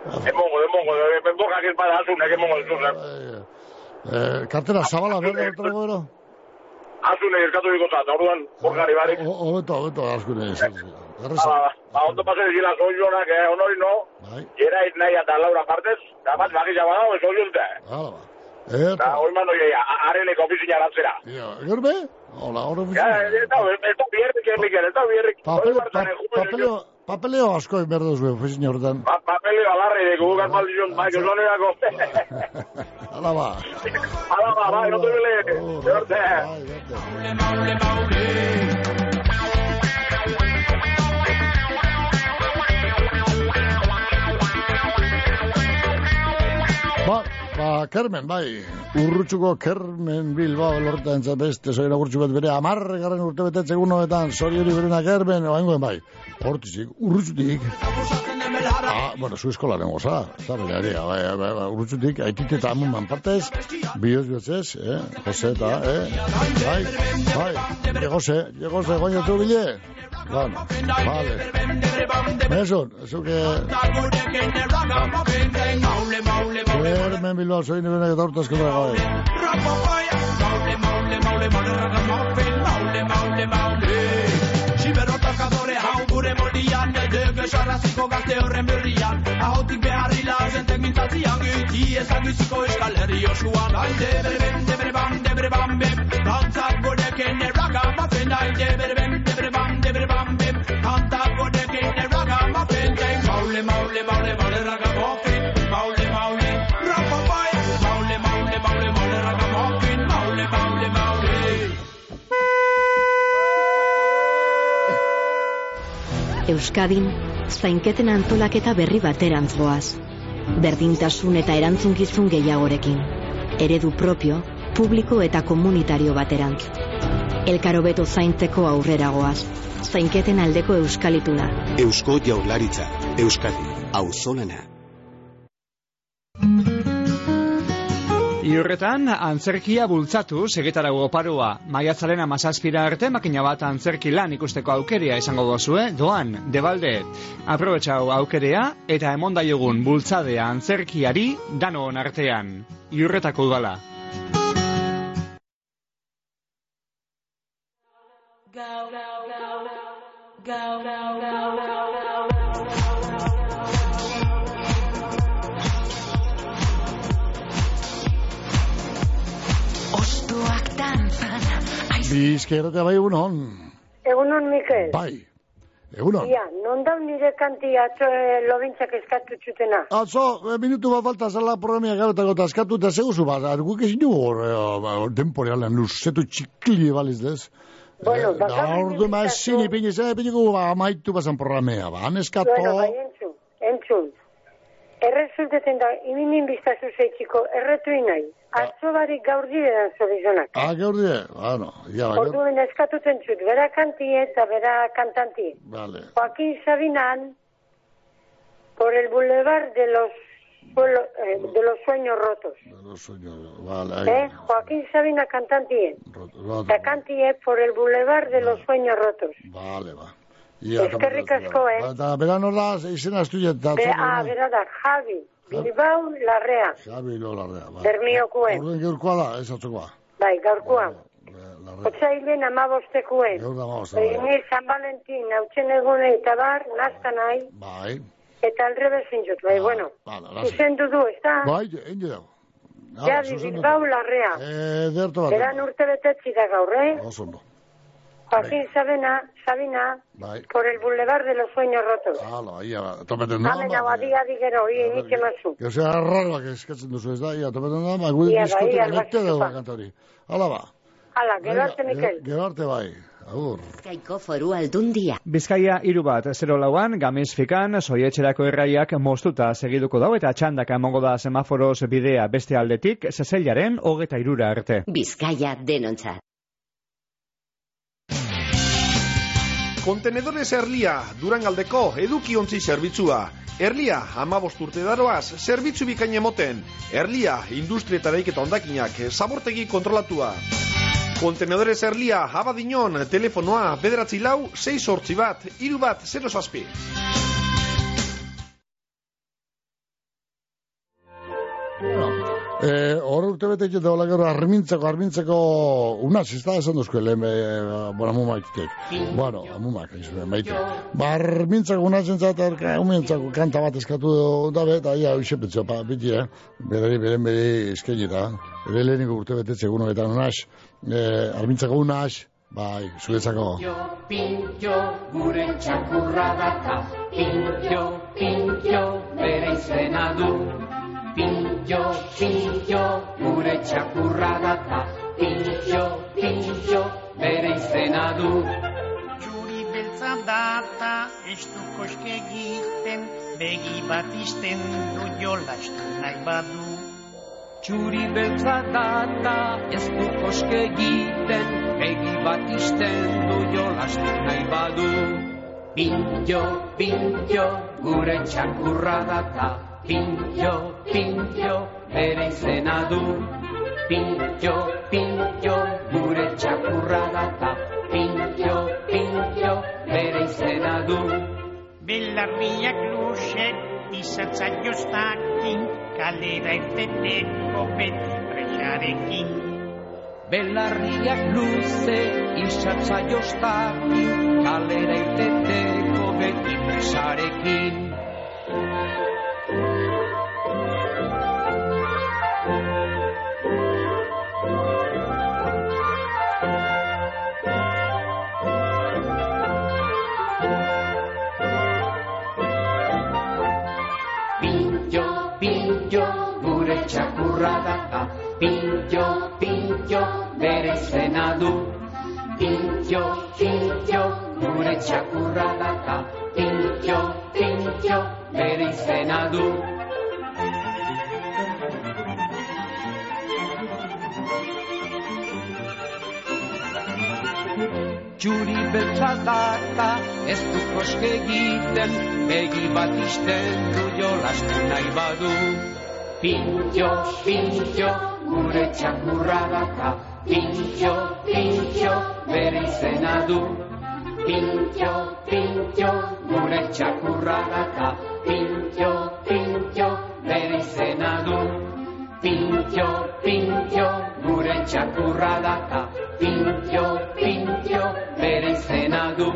Emongo, emongo, boga que para asunek, emongo ez zuzer. Eh, kartera zabala berda otrago ero? Asune eskatu diko zat, orduan, borgari barik. Hobeto, hobeto, asko nire. Hala, ba, ondo pase dizila soilonak, eh, honori no. Bai. Gerait nahi eta Laura partez, da bat bagisa badao, ez oionte. Hala, ba. Eta, Da, hoi mando jaia, areneko ofizina lantzera. gerbe? Hola, hori Ja, ez da, ez da bierrik, ez da bierrik. Papel, pa, papeleo, asko inberdo zuen, ofizina horretan. Pa, papeleo alarri, deko gukaz maldizion, bai, que zonerako. Hala ba. Hala, ba, bai, no te bile. Zorte. Ba, ba, Kermen, bai. Urrutxuko Kermen Bilbao lortan beste zoira gurtxu bat bere amargarren urte betetze gunoetan, zori hori berena Kermen, oaingoen bai. Hortizik, urrutxutik. Ah, bueno, zu eskolaren goza, eta bere ari, bai, bai, bai, urrutxutik, aitit eta amun manpartez, bioz bihotzez, eh, Jose eta, eh, bai, bai, llegose, llegose, goño tu bile. Bueno, vale. Mesun, eso que... Kermen Bilbao, soy nire eta urtazko da gabe. Gure moldian Dege sarraziko gazte horren berrian. Ahotik beharri lazentek mintzatzian Giti ezagiziko eskal herri osuan Aide bere ben, de bere bam, de bere bam bem. Dantzak godeken erraga mafen Aide bere ben, de bere bam, de bere bam bem. Dantzak godeken erraga mafen Maule, maule, maule, Euskadin, zainketen antolaketa berri baterantz goaz. Berdintasun eta erantzunkizun gehiagorekin. Eredu propio, publiko eta komunitario baterantz. Elkarobeto zaintzeko aurreragoaz. Zainketen aldeko euskalituna. Eusko Jaurlaritza, Euskadi, auzolana. Iurretan, antzerkia bultzatu segetarago oparoa. Maiatzaren amazazpira arte makina bat antzerki lan ikusteko aukeria izango dozue, doan, debalde. Aprobetxau aukerea eta emondaiogun bultzadea antzerkiari danoon artean. Iurretako udala. Ostuak dantzan. Bizkerrete bai egunon. Egunon, Mikel. Bai. Egunon. Ia, non da nire kanti atzo eh, lobintzak eskatu txutena. Atzo, eh, minutu bat falta zela programia garotako eta eskatu eta seguzu bat, arguk ezin dugu hor, eh, temporealen luzetu txikli baliz dez. Bueno, da ordu ma ezin ipiniko ba, amaitu bazan programea, ba, han eskato... Bueno, bai, entzun, entzun. Errezulteten da, iminin biztazu zeitziko, erretu inai. Atzo barik gaur diredan zorizonak. Ah, gaur die, bueno, ja, gaur, Orduen eskatuten zut, bera kantie eta bera kantantie. vale. Joaquín Sabinan, por el boulevard de los, pueblo- eh, de los sueños rotos. No sueño, vale, ahí. ¿Eh? Joaquín Sabina cantantie. Vale, La cantie por el boulevard de los sueños rotos. vale, ba. Ia, Eskerrik asko, eh? Eta bera nola izena estudiet, eta... Be, ah, bera da, Javi, Bilbao, Larrea, Javi Lolarrea, ba. Bermiokuen. Orden gaurkoa da, ez atzokoa. bai, gaurkoa. Larrea. Otzailen amabostekuen. Gaur da maoz, Ni San Valentin, hautzen egune eta bar, nazkan nahi, Bai, eta aldrebe zintzut, bai, bueno. bala, lasai. Zuzendu du, ez da? Bai, ende dago. Ah, Javi. Bilbao, Larrea. Eh, derto bat. Beran urte betetzi da gaur, eh? Oso ondo. Joaquín Sabina, Sabina, Bai. por el boulevard de los sueños rotos. Hala, ia, ba, topeten da, Amen ba, hau adi adi gero, hori nik emazu. que sea arraroak eskatzen duzu ez da, ia, topeten da, ba, gure bai, bete bai, dugu zupa. kantori. Hala ba. Hala, gero arte, Mikel. Gero arte bai, agur. Bizkaiko foru aldundia. Bizkaia hiru bat, zero lauan, gamiz fikan, soietxerako erraiak moztuta segiduko dau eta txandaka emongo da semaforoz bidea beste aldetik, zezeilaren hogeta irura arte. Bizkaia denontzat. Kontenedores Erlia, Durangaldeko edukiontzi zerbitzua. Erlia, amabost urte daroaz, zerbitzu bikain emoten. Erlia, industrietara iketa ondakinak, zabortegi kontrolatua. Kontenedores Erlia, abadinon, telefonoa, bederatzi lau, 6 sortzi bat, iru bat, 0 zazpi. Eh, hor urte bete egite hola gero armintzeko, armintzeko unaz, ez da esan duzko lehen, eh, bueno, amumaitek. Bueno, amumak, izan, maite. Ba, armintzeko unaz entzat, umientzako kanta bat eskatu da eta ia, hoxe petzo, pa, biti, eh, bedari, beren beri eskenita, ere leheniko urte bete egun honetan unaz, eh, armintzeko unaz, bai, zuretzako. Pintxo, gure txakurra daka, pintxo, pintxo, bere izena du. Pintxo, pintxo, gure txakurra daka, pintxo, pintxo, bere izena du. Txuri beltza data, ez du koske egiten, begi bat izten du jolastu nahi badu. Txuri beltza data, ez du koske egiten, begi bat izten du jolastu nahi badu. Pintxo, pintxo, gure txakurra data, pintxo, pintxo, bere izena du. Pintxo, pintxo, gure txakurra data, pintxo, pintxo, bere izena du. Belarriak luze, izatza joztakin, kalera irteteko beti presarekin. Belarriak luze, izatza joztakin, kalera iteteko beti presarekin. Txakurra daka, pintxo, pintxo, bere izena du. Txuri beltza data ez du koske egiten Begi bat izten du jolastu nahi badu Pintxo, pintxo, gure txakurra daka Pintxo, pintxo, bere izena du Pintxo, pintxo, gure txakurra daka Pintxo, pintxo, bere izena du. Pintxo, pintxo, gure txakurra daka Pintxo, pintxo, bere izena du.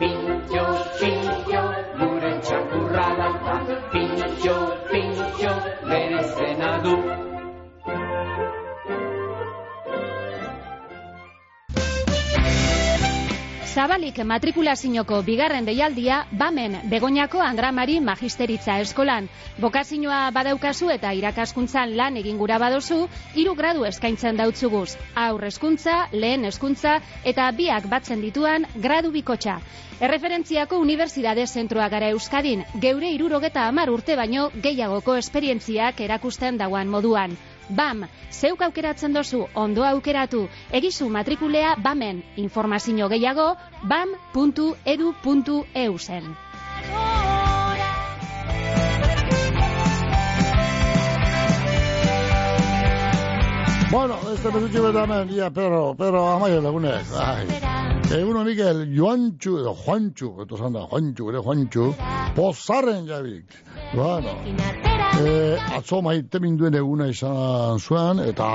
Pintxo, pintxo, gure txakurra daka Pintxo, pintxo, bere izena du Zabalik matrikulazioko bigarren deialdia, bamen Begoñako Andramari Magisteritza Eskolan. Bokazioa badaukazu eta irakaskuntzan lan egin gura badozu, hiru gradu eskaintzen dautzuguz. Aur hezkuntza, lehen hezkuntza eta biak batzen dituan gradu bikotxa. Erreferentziako Unibertsitate Zentroa gara Euskadin, geure irurogeta amar urte baino gehiagoko esperientziak erakusten dauan moduan. BAM, zeuk aukeratzen dozu, ondo aukeratu, egizu matrikulea BAMen, informazio gehiago, bam.edu.eu zen. Bueno, este petutxo beta hemen, ia, Pedro, Pedro, amaio lagunek, bai. Eguno Mikel, Joantxu, edo Juantxu, eto zanda, Juantxu, ere Juantxu, pozarren jabik. Bueno, e, atzo maite minduen eguna izan zuen, eta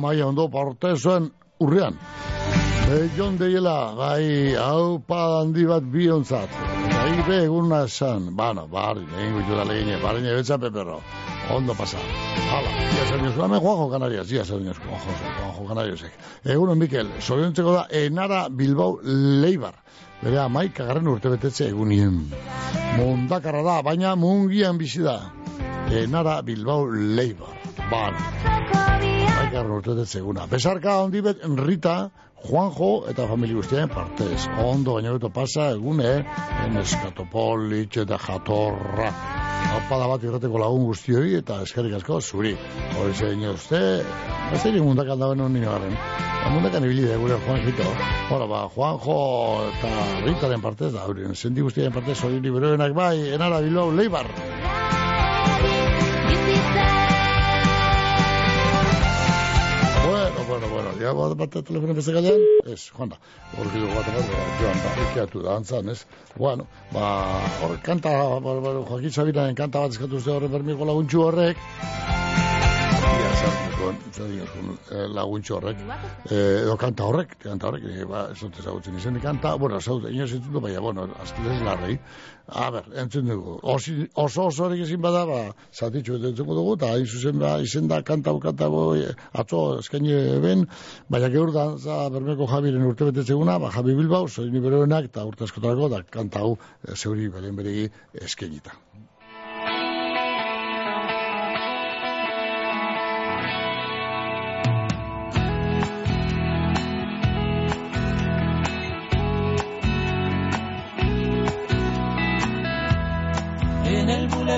maia ondo parte zuen urrean. Begion deiela, bai, hau handi bat biontzat. Bai, be eguna esan, bueno, bari, egin gutu da legine, bari nebetza peperro. Ondo pasa. Hala, ia zer diosu, hemen Juanjo Canarias, ia zer diosu, Juanjo, Juanjo Canariasek. Eguno, Mikel, zoriontzeko da, Enara Bilbao Leibar. Bere amaik agarren urte betetze egunien. Mundakarra da, baina mungian bizi da. Enara Bilbao Leibar. Bale. Amaik agarren urte betetze eguna. Besarka ondi bet, Rita, Juanjo eta famili guztien partez. Ondo baina beto pasa egune, eskatopolit eta jatorra. Opada bat irrateko lagun guztioi eta eskerrik asko zuri. Hori zein uste, ez da mundakan dauen hon nino garen. Mundakan ibili da gure Juanjito. Hora ba, Juanjo eta Ritaren partez da, hori, sendi guztien partez, hori liberoenak bai, enara bilau leibar. Bueno, bueno, bueno, ya bat bat telefono beste gaian, ez, joan da, horki dugu bat bat, joan da, ikiatu da, antzan, ez, bueno, ba, hor, kanta, ba, ba, Joaquin Sabinaren kanta bat eskatu zute horren bermiko laguntxu horrek, ia, zan, zan, laguntxu horrek, eh, edo kanta horrek, kanta horrek, eh, ba, ez dut ezagutzen izen kanta, bueno, ezagutzen, inoz entzun du, baina, bueno, aztelen larrei, a ber, entzun dugu, Osi, oso oso horrek ezin bada, ba, zatitxu entzungo dugu, eta hain zuzen ba, izen da, kanta hau, kanta hau, eh, atzo eskaini ben, baina geur da, bermeko Javiren urte betetzeguna, ba, Javi Bilbao, zoini beroenak, eta urte askotarako, da, kanta hau, eh, zeuri beren beregi eskainita.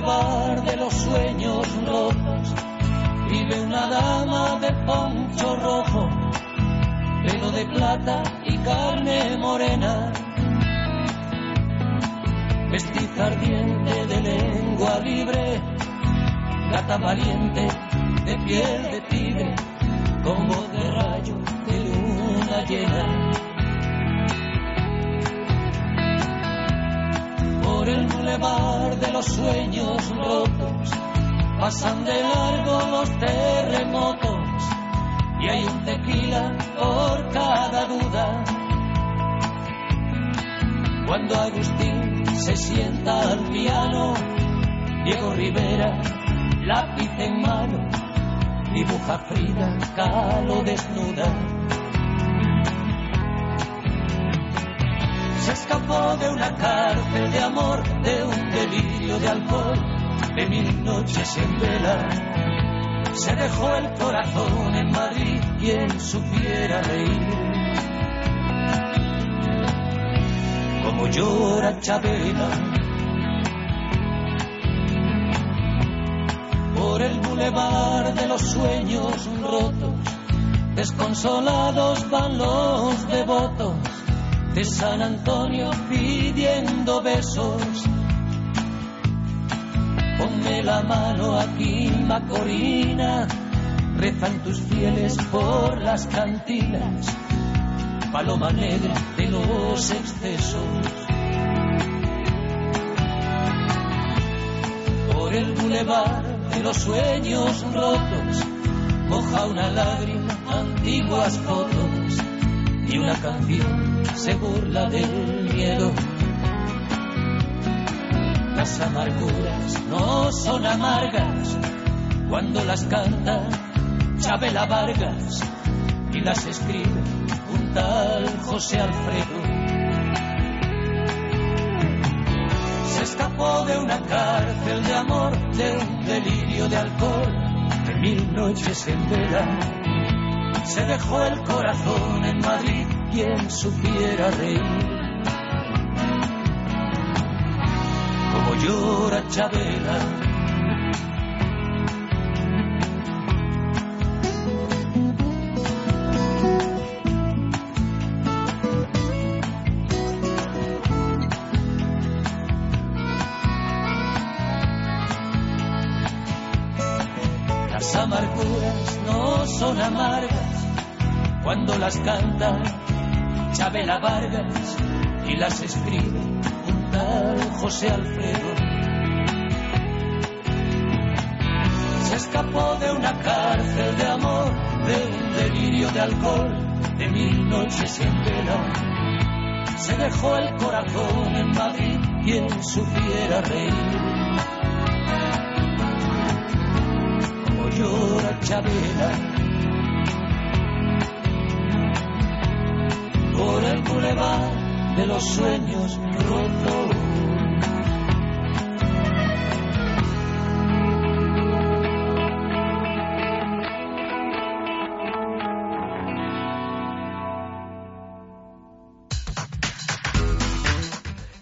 De los sueños rotos vive una dama de poncho rojo, pelo de plata y carne morena, vestiza ardiente de lengua libre, gata valiente de piel de tigre, con de rayo de luna llena. El bulevar de los sueños rotos pasan de largo los terremotos y hay un tequila por cada duda. Cuando Agustín se sienta al piano, Diego Rivera, lápiz en mano, dibuja Frida Kahlo desnuda. De una cárcel de amor, de un delirio de alcohol, de mil noches en vela. Se dejó el corazón en Madrid, quien supiera reír. Como llora Chabela. Por el bulevar de los sueños rotos Desconsolados van los devotos de San Antonio pidiendo besos. Ponme la mano aquí, Macorina, rezan tus fieles por las cantinas, paloma negra de los excesos. Por el bulevar de los sueños rotos, moja una lágrima, antiguas fotos y una canción se burla del miedo. Las amarguras no son amargas cuando las canta Chabela Vargas y las escribe un tal José Alfredo. Se escapó de una cárcel de amor, de un delirio de alcohol, de mil noches en vela. Se dejó el corazón en Madrid, quien supiera reír. Como llora Chabela. Las amarguras no son amargas cuando las canta Chabela Vargas y las escribe un tal José Alfredo. Se escapó de una cárcel de amor, de un delirio de alcohol, de mil noches en vela. Se dejó el corazón en Madrid, quien supiera reír. Llora Chabela por el bulevar de los sueños rotos.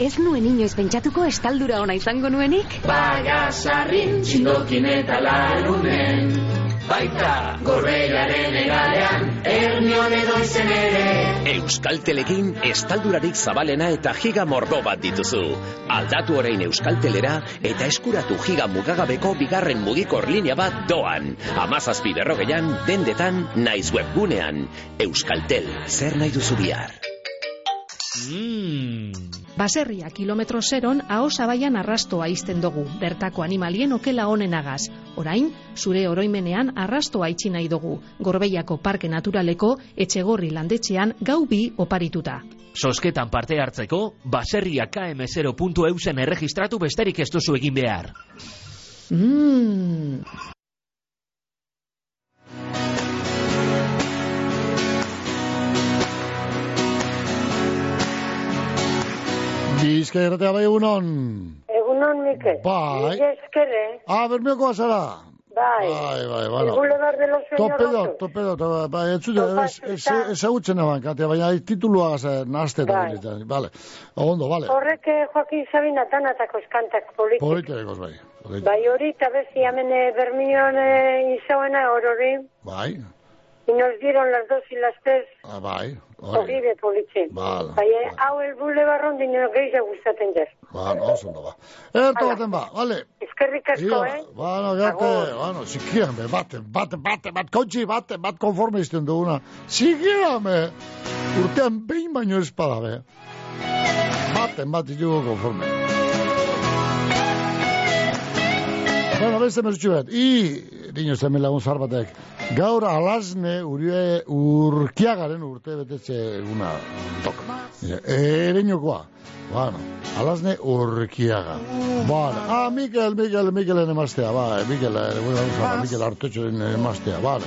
Ez nuen inoiz pentsatuko estaldura ona izango nuenik? Baina sarrin txindokin eta larunen Baita gorbeiaren egalean Ernion edo izen ere Euskaltelekin estaldurarik zabalena eta giga mordo bat dituzu. Aldatu orain Euskaltelera eta eskuratu giga mugagabeko bigarren mugikor linea bat doan. Amazazpi berrogeian, dendetan, naiz webgunean. Euskaltel, zer nahi duzu bihar? Mm. Baserria kilometro zeron aho zabaian arrastoa izten dugu, bertako animalien okela honenagaz. Orain, zure oroimenean arrastoa itxi nahi dugu, gorbeiako parke naturaleko etxegorri landetxean gau bi oparituta. Sosketan parte hartzeko, baserria km0.eusen erregistratu besterik ez duzu egin behar. Mmm... Bizka erratea bai egunon. Egunon, Mikel. Bai. Mila eskere. Ah, bermeoko azara. Bai. Bai, bai, bueno. El Boulevard de los Topedo, Rotos. topedo, topedo, bai, ez zute, Topatu, ez- ez- eta- ezagutzen eban, katea, baina titulua gaz, nahazte eta Bai. bai. Vale, ondo, vale. Horrek eh, Joaquin Sabina tanatako eskantak politik. Politerekos, bai. Bai hori, eta bezi hemen eh, Bermion eh, izaoena horori. Bai, Y nos dieron las dos y las tres ah, bai, hori. horribe politxe. Vale. Bai, eh, hau el bulebarron dino gehiago gustatzen jar. Ba, oso ondo, ba. Erto baten ba, vale. Eskerrik asko, eh? Bueno, gerte, Agur. bueno, sikiran be, bate, bate, bate, bat, kontxi, bate, bat konforme izten duguna. Sikiran be, urtean behin baino espada be. Baten, bat ditugu konforme. Bueno, beste mesutxu bat, i, dino zen lagun zar batek, gaur alazne urie urkiagaren urte betetze eguna toka. Ereñokoa. Bueno, alazne urkiaga. Bueno, ah, Mikel, Mikel, Mikelen emastea, ba, Mikel, eh, vamos a Mikel Artotxoren emastea, vale.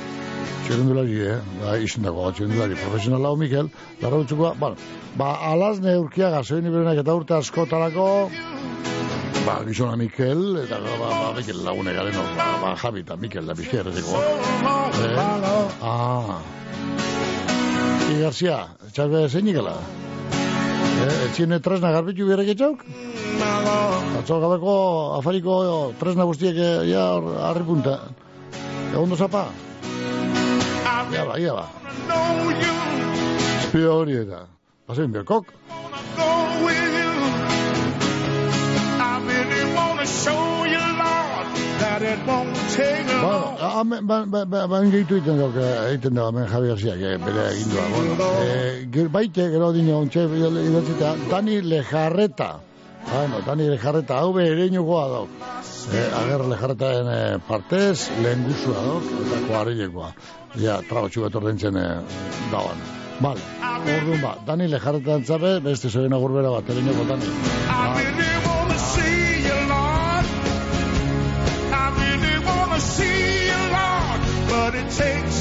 txerendulari, eh? Ba, izendako txerendulari profesional hau Mikel, utzukoa, bueno, ba, alazne urkiaga, zein iberenak eta urte askotarako, ba, gizona Mikel, eta ba, ba, Mikel lagune garen, ba, ba, Javi eta Mikel da pixka erretiko. Eh? Ah. I Garcia, txarbe zein ikela? Eh, etxine tresna garbitu biarek etxauk? Atzo gabeko afariko tresna guztiek eh, ja hor- harri punta. Egondo zapa? Ja ba, ja ba. Espio hori eta. Bazen biokok. go with Ba, hemen, ba, ba, ba, ba, gehitu egiten eh, egiten da, hemen Javi Garziak, eh, bere egin duak, bueno. Eh, ger- baite, gero dino, ontxe, idatzita, Dani Lejarreta. Bueno, Dani Lejarreta, hau be ere inokoa dauk. Eh, ager Lejarretaen eh, partez, lehen guzua dauk, eta koarilekoa. Ja, trago txugat ordentzen eh, dagoan. Vale, orduan ba, Dani Lejarreta entzabe, beste zoena gurbera bat, ere Dani. I takes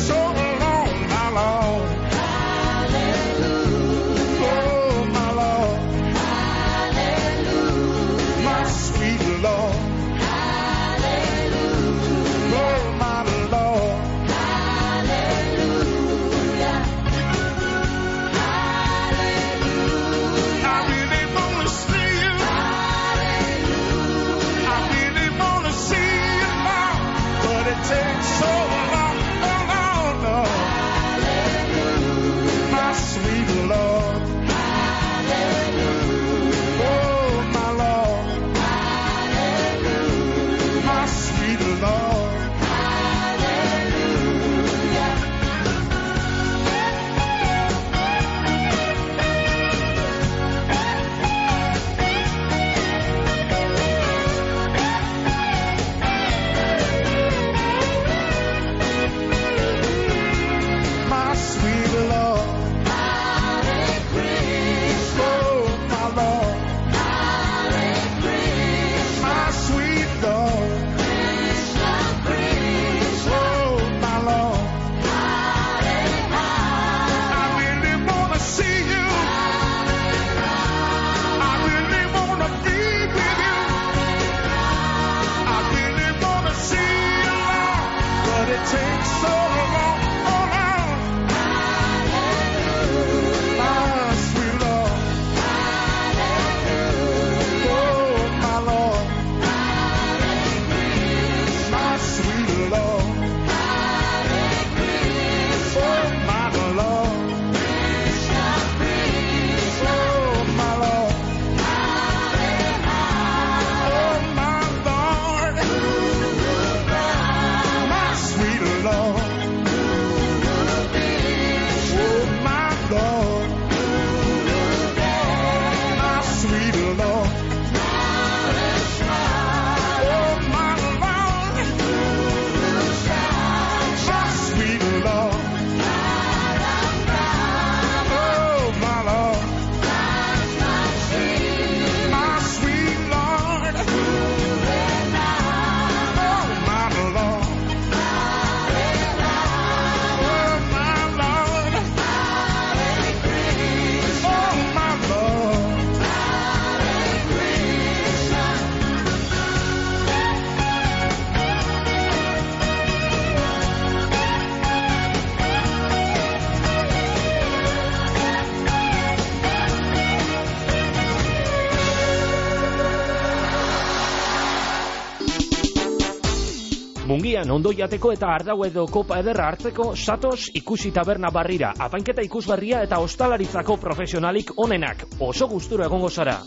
Mungian ondo jateko eta ardau edo kopa ederra hartzeko satoz ikusi taberna barrira, apainketa ikusgarria eta ostalaritzako profesionalik onenak, oso gustura egongo zara.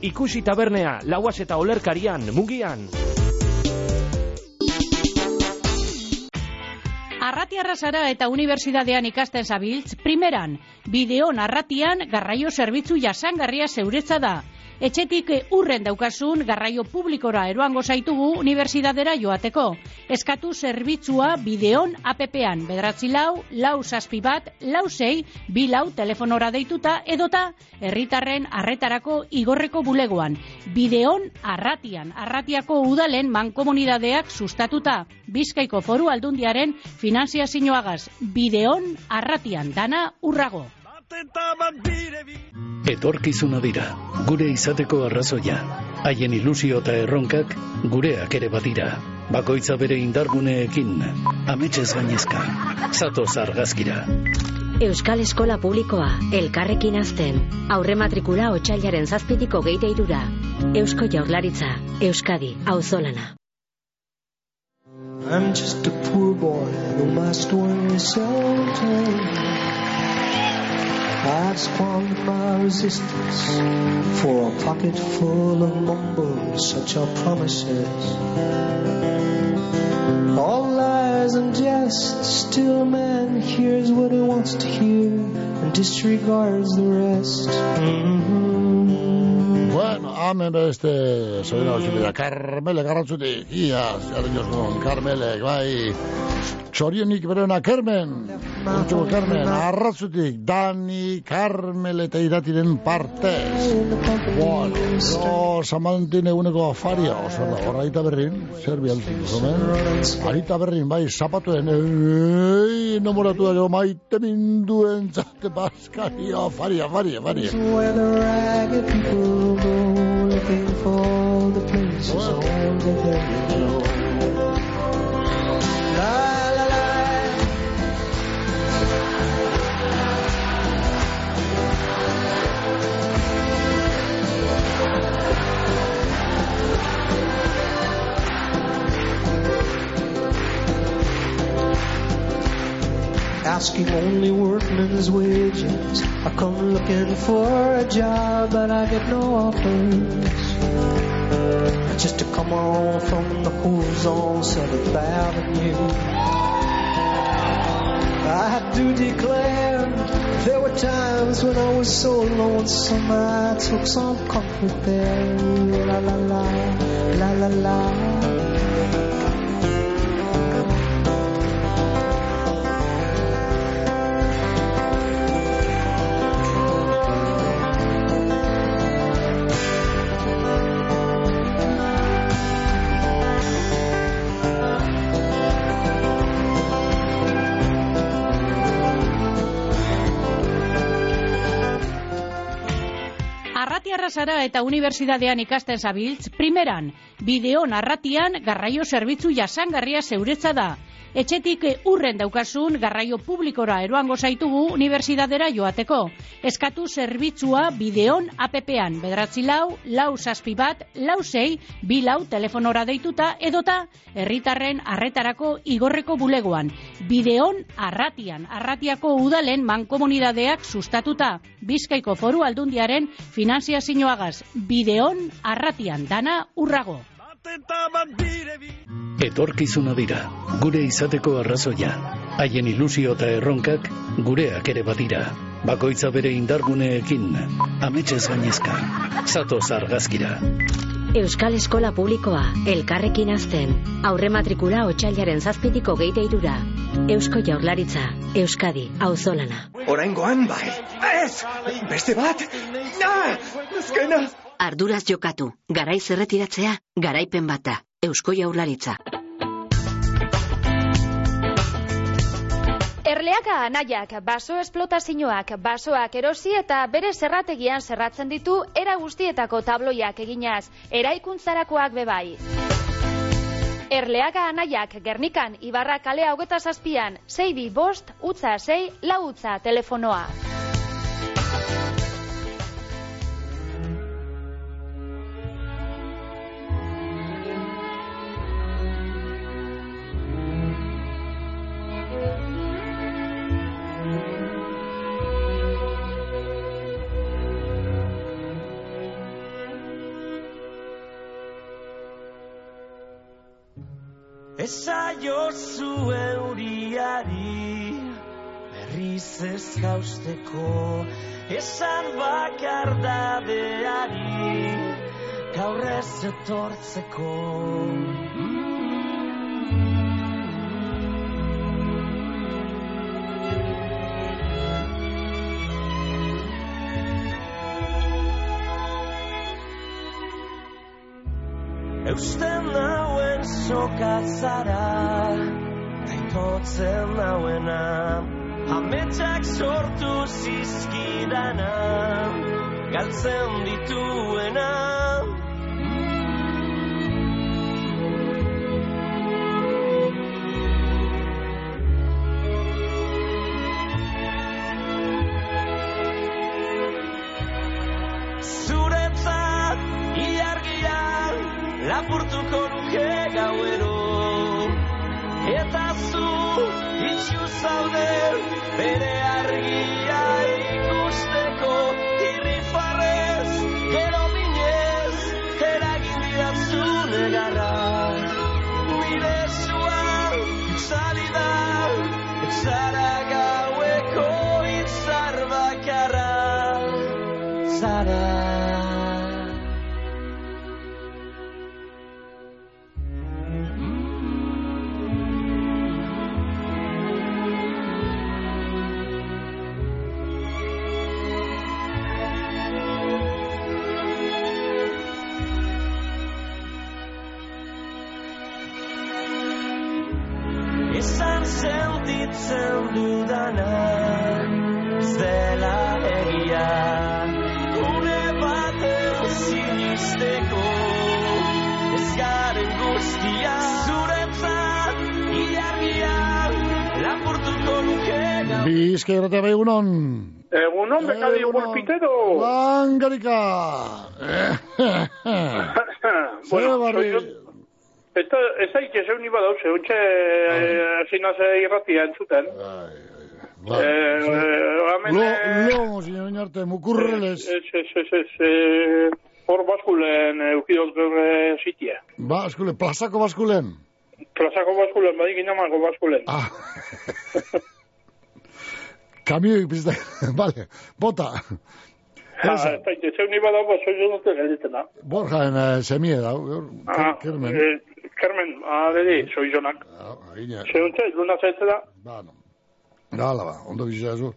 Ikusi tabernea, lauaz eta olerkarian, mungian. Arratiarra zara eta unibertsitatean ikasten zabiltz, primeran, bideo narratian garraio zerbitzu jasangarria zeuretza da. Etxetik eh, urren daukasun garraio publikora eroango zaitugu unibertsidadera joateko. Eskatu zerbitzua bideon APP-an, bederatzi lau, lau zazpi bat, lau zei, bi lau telefonora deituta edota herritarren arretarako igorreko bulegoan. Bideon arratian, arratiako udalen mankomunidadeak sustatuta. Bizkaiko foru aldundiaren finanziazioagaz. Bideon arratian, dana urrago. Etorkizuna dira, gure izateko arrazoia. Haien ilusio eta erronkak gureak ere badira. Bakoitza bere indarguneekin, ametsez gainezka. Zatoz argazkira. Euskal Eskola Publikoa, elkarrekin azten. Aurre matrikula otxailaren zazpitiko geite irura. Eusko Jaurlaritza, Euskadi, auzolana. I'm just a poor boy who must win sometimes. I've squandered my resistance for a pocket full of mumbles, such are promises. All lies and jest, still a man hears what he wants to hear and disregards the rest. Mm-hmm. Bueno, hemen beste soina hau Carmele garrantzutik, ia, zer dios Carmele, bai, txorienik berena Carmen, Urtsuko Carmen, arrazutik, Dani, Carmel eta iratiren partez. Bueno, no, samantin eguneko afaria, oso da, horra berrin, zer bialtik, zomen? Arita berrin, bai, zapatuen, ei, nomoratu da, maite minduen, zate baskari, afaria, afaria, afaria. Go looking for the places. Asking only workmen's wages. I come looking for a job, but I get no offers. Just to come on from the hooves on Seventh Avenue. I do declare there were times when I was so lonesome I took some comfort there. La la la, la la la. Zara eta unibertsitatean ikasten zabiltz, primeran, bideo narratian garraio zerbitzu jasangarria zeuretza da. Etxetik urren daukasun garraio publikora eroango zaitugu unibertsitatera joateko. Eskatu zerbitzua bideon APP-an, bedratzi lau, lau zazpi bat, lau zei, bi lau telefonora deituta edota herritarren arretarako igorreko bulegoan. Bideon arratian, arratiako udalen mankomunidadeak sustatuta. Bizkaiko foru aldundiaren finanziazioagaz. Bideon arratian, dana urrago. Etorkizuna dira, gure izateko arrazoia. Haien ilusio eta erronkak gureak ere badira. Bakoitza bere indarguneekin, ametsez gainezka. Zatoz argazkira. Euskal Eskola Publikoa, elkarrekin azten. Aurre matrikula otxailaren zazpitiko geite irura. Eusko Jaurlaritza, Euskadi, auzolana. Oraingoan bai. Ez! Beste bat! Na! Azkena! Arduraz jokatu, garaiz erretiratzea, garaipen bata, Eusko Jaurlaritza. Erleaga anaiak, baso esplotazioak, basoak erosi eta bere zerrategian zerratzen ditu era guztietako tabloiak eginaz, eraikuntzarakoak bebai. Erleaga anaiak Gernikan Ibarra kale hogeta zazpian, sei bi bost, utza sei, lau utza telefonoa. Esa jozu euriari berriz ez gauzteko esan bakar dadeari gaur ez etortzeko. Eusten nauen sokatzara Taitotzen nauena. Ametsak sortu zizkidana. Galtzen dituena salve. Gau Bizkaia bai egunon. Egunon, bekadi pulpitero. Langarika. bueno, barri- Eta ez aik ez egun ibadau, zeuntxe asinaz irratia entzuten. Bai. Eh, hemen, Lo, eh, lomo, señor Oñarte, mukurreles. Ez, ez, ez, ez, eh, hor baskulen eukidoz gaur eh, zitia. Baskule, plazako baskulen. Plazako baskulen, badik inamako baskulen. Ah. Kamioi pizte, vale, bota. Ah, ez aik ez egun ibadau, ba, soy yo dute gelditena. Borjaen eh, semie da, Ah, Kermen. eh, Carmen, adedi, soy jonak. Ina. Zeuntxe, luna zaitzera. Hala ba, ondo biziazu.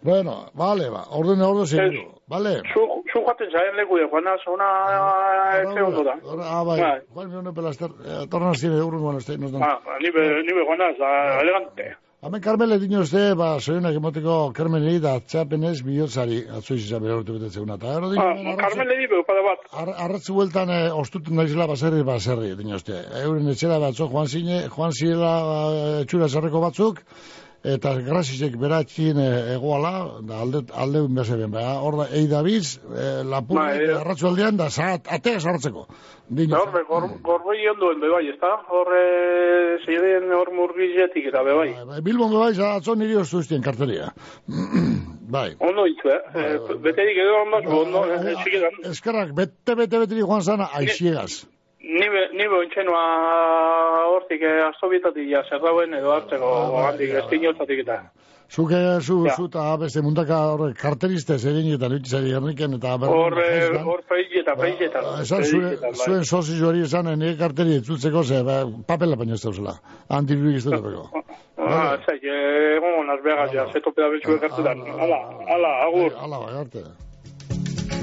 Bueno, vale, ba, orden ordo seguro, vale? Zu, zu joaten zaren leku de Juana, zona etxe ondo da. Ah, bai, Bai. Juan Mione Pelaster, eh, torna zire urrun guan este, nos dan. Ah, nibe, nibe Juana, za, elegante. Hemen Carmele dino uste, ba, zoionak emoteko Carmenei da atxapenez bihotzari, atzoiz izan bere urte betetzeuna. Eta ero dino, Ah, Carmen le dibe, upada bat. Ar, arratzu bueltan eh, ostuten naizela baserri baserri, dino uste. Euren etxera batzo, Juan Zine, Juan Zirela eh, etxura zarreko batzuk, eta grazizek beratxin eh, egoala, da alde, alde unbezeben, ba, hor da, eida biz, eh, lapur, Ba, eh. arratzu aldean, da, zahat, atea sartzeko. Dino, Da horre, gor, gorbei onduen bebai, ez da? Horre, zeiden hor murgizetik eta bebai. Bai, Bilbon bai, atzo niri ostu ustien karteria. bai. Ondo hitzu, eh? eh beterik edo ondo, ondo, txikidan. Eskerrak, bete, bete, bete, joan zana, aixiegaz. Nibe, nibe ointxenua hortik eh, astobietatik ja zer dauen edo hartzeko handik estinotzatik eta. Zuke, zu, Ja. zu, eta beste mundaka horre karteristez egin eta nutizari gerniken eta Hor, eh, jaizdan. hor peizeta, peizeta. Esan zuen, zuen sozi hori esan, nire karteri etzultzeko, ze, ba, papela baino ez dauzela. Ez dut Ah, zai, egon nas begas ja, zeto peda betxu ekartudan. Hala, hala, agur. Hala, bai, arte.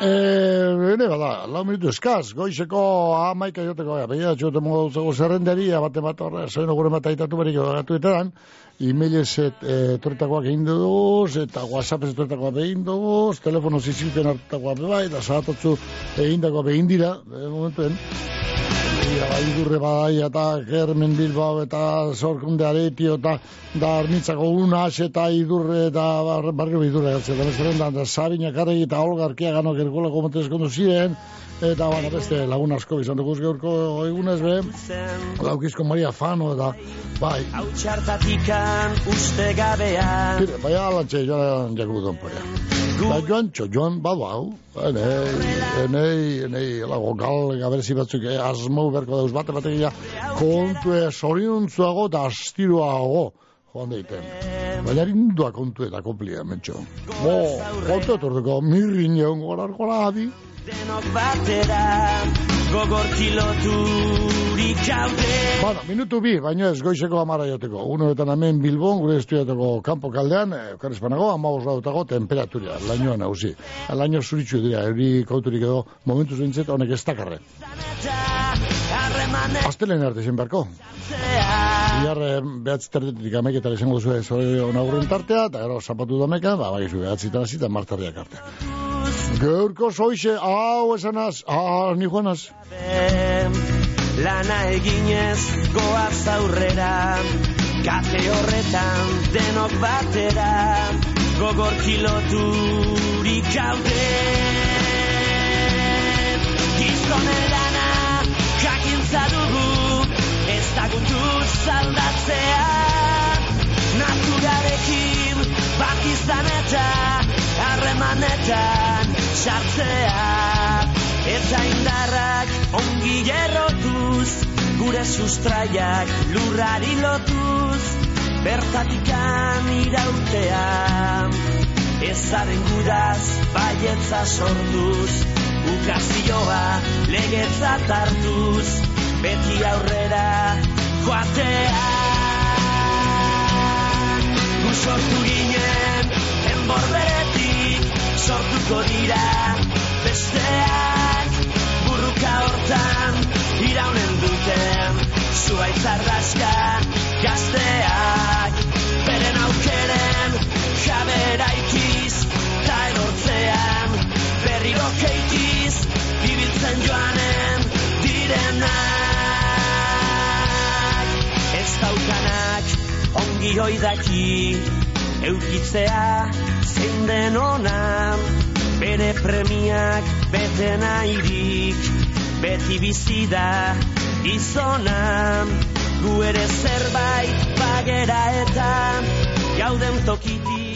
eh, bene, bada, lau minutu eskaz, goizeko amaika joteko, ja, begira, txote modu zego zerrenderia, bate bat horre, zoen gure bat aitatu berik gatu eteran, e-mailez eh, torretakoak egin duz, eta whatsappez torretakoak egin duz, telefono zizilpen hartutakoak bebai, da zahatotzu egin dira, eh, momentuen. Ia, idurre badai eta Germen Bilbao eta Zorkunde Aretio eta da Armitzako unas eta idurre eta bar, barrio idurre gatze. Da bezaren da, da Sabina Karregi eta Olga Arkia gano gerkola komentez kondu ziren. Eta bueno, beste lagun asko izan dugu geurko egunez be. Laukizko Maria Fano eta bai. Hau txartatikan uste gabean Tire, bai alantxe joan jaku don poria. Ba, joan txo, joan badu hau. Enei, enei, enei, lago gal, gaberezi batzuk, eh, asmau berko dauz bate batek ja, kontue soriontzuago eta astiroago joan deiten. Baina rindua kontu eta komplia, mentxo. Bo, kontu etortuko, mirrin egon gorarko labi. Denok batera gogor kiloturik haude Bueno, minutu bi, baina ez goizeko amara joteko. Unoetan hemen Bilbon, gure estudiateko kanpo kaldean, eh, okarrezpanago, amabos dautago temperaturia, lainoan hauzi. Laino zuritxu dira, eri kauturik edo momentu zintzet, honek ez dakarre. Astelen arte zen beharko. Bihar eh, behatzi tartetik ameketara izango duzu ez onagurren tartea, eta gero zapatu dameka, ba, bai, zu behatzi tara zita martarriak arte. Gaurko soixe, hau esanaz, ah, ni lana eginez goaz aurrera. Kate horretan denok batera. Gogor kiloturik haude gizkonerana jakintza dugu. Ez dagutu zaldatzea naturarekin bat izan eta harremanetan sartzea. Eta indarrak ongi errotuz gure sustraiak lurrari lotuz bertatikan irautea ezaren gudaz baietza sortuz ukazioa legetzat hartuz beti aurrera joatea. Gu sortu ginen enborberetik sortuko dira. Besteak burruka hortan iraunen duten. Zuaitz ardazka gazteak beren aukeren jabera ikiz ta erortzean. Berriro keitiz ibiltzen joanen direnak. Ez daukanak ongi oidaki eukitzea zein den onan bere premiak bete nahirik beti bizi da gizonan gu ere zerbait bagera eta gauden tokitik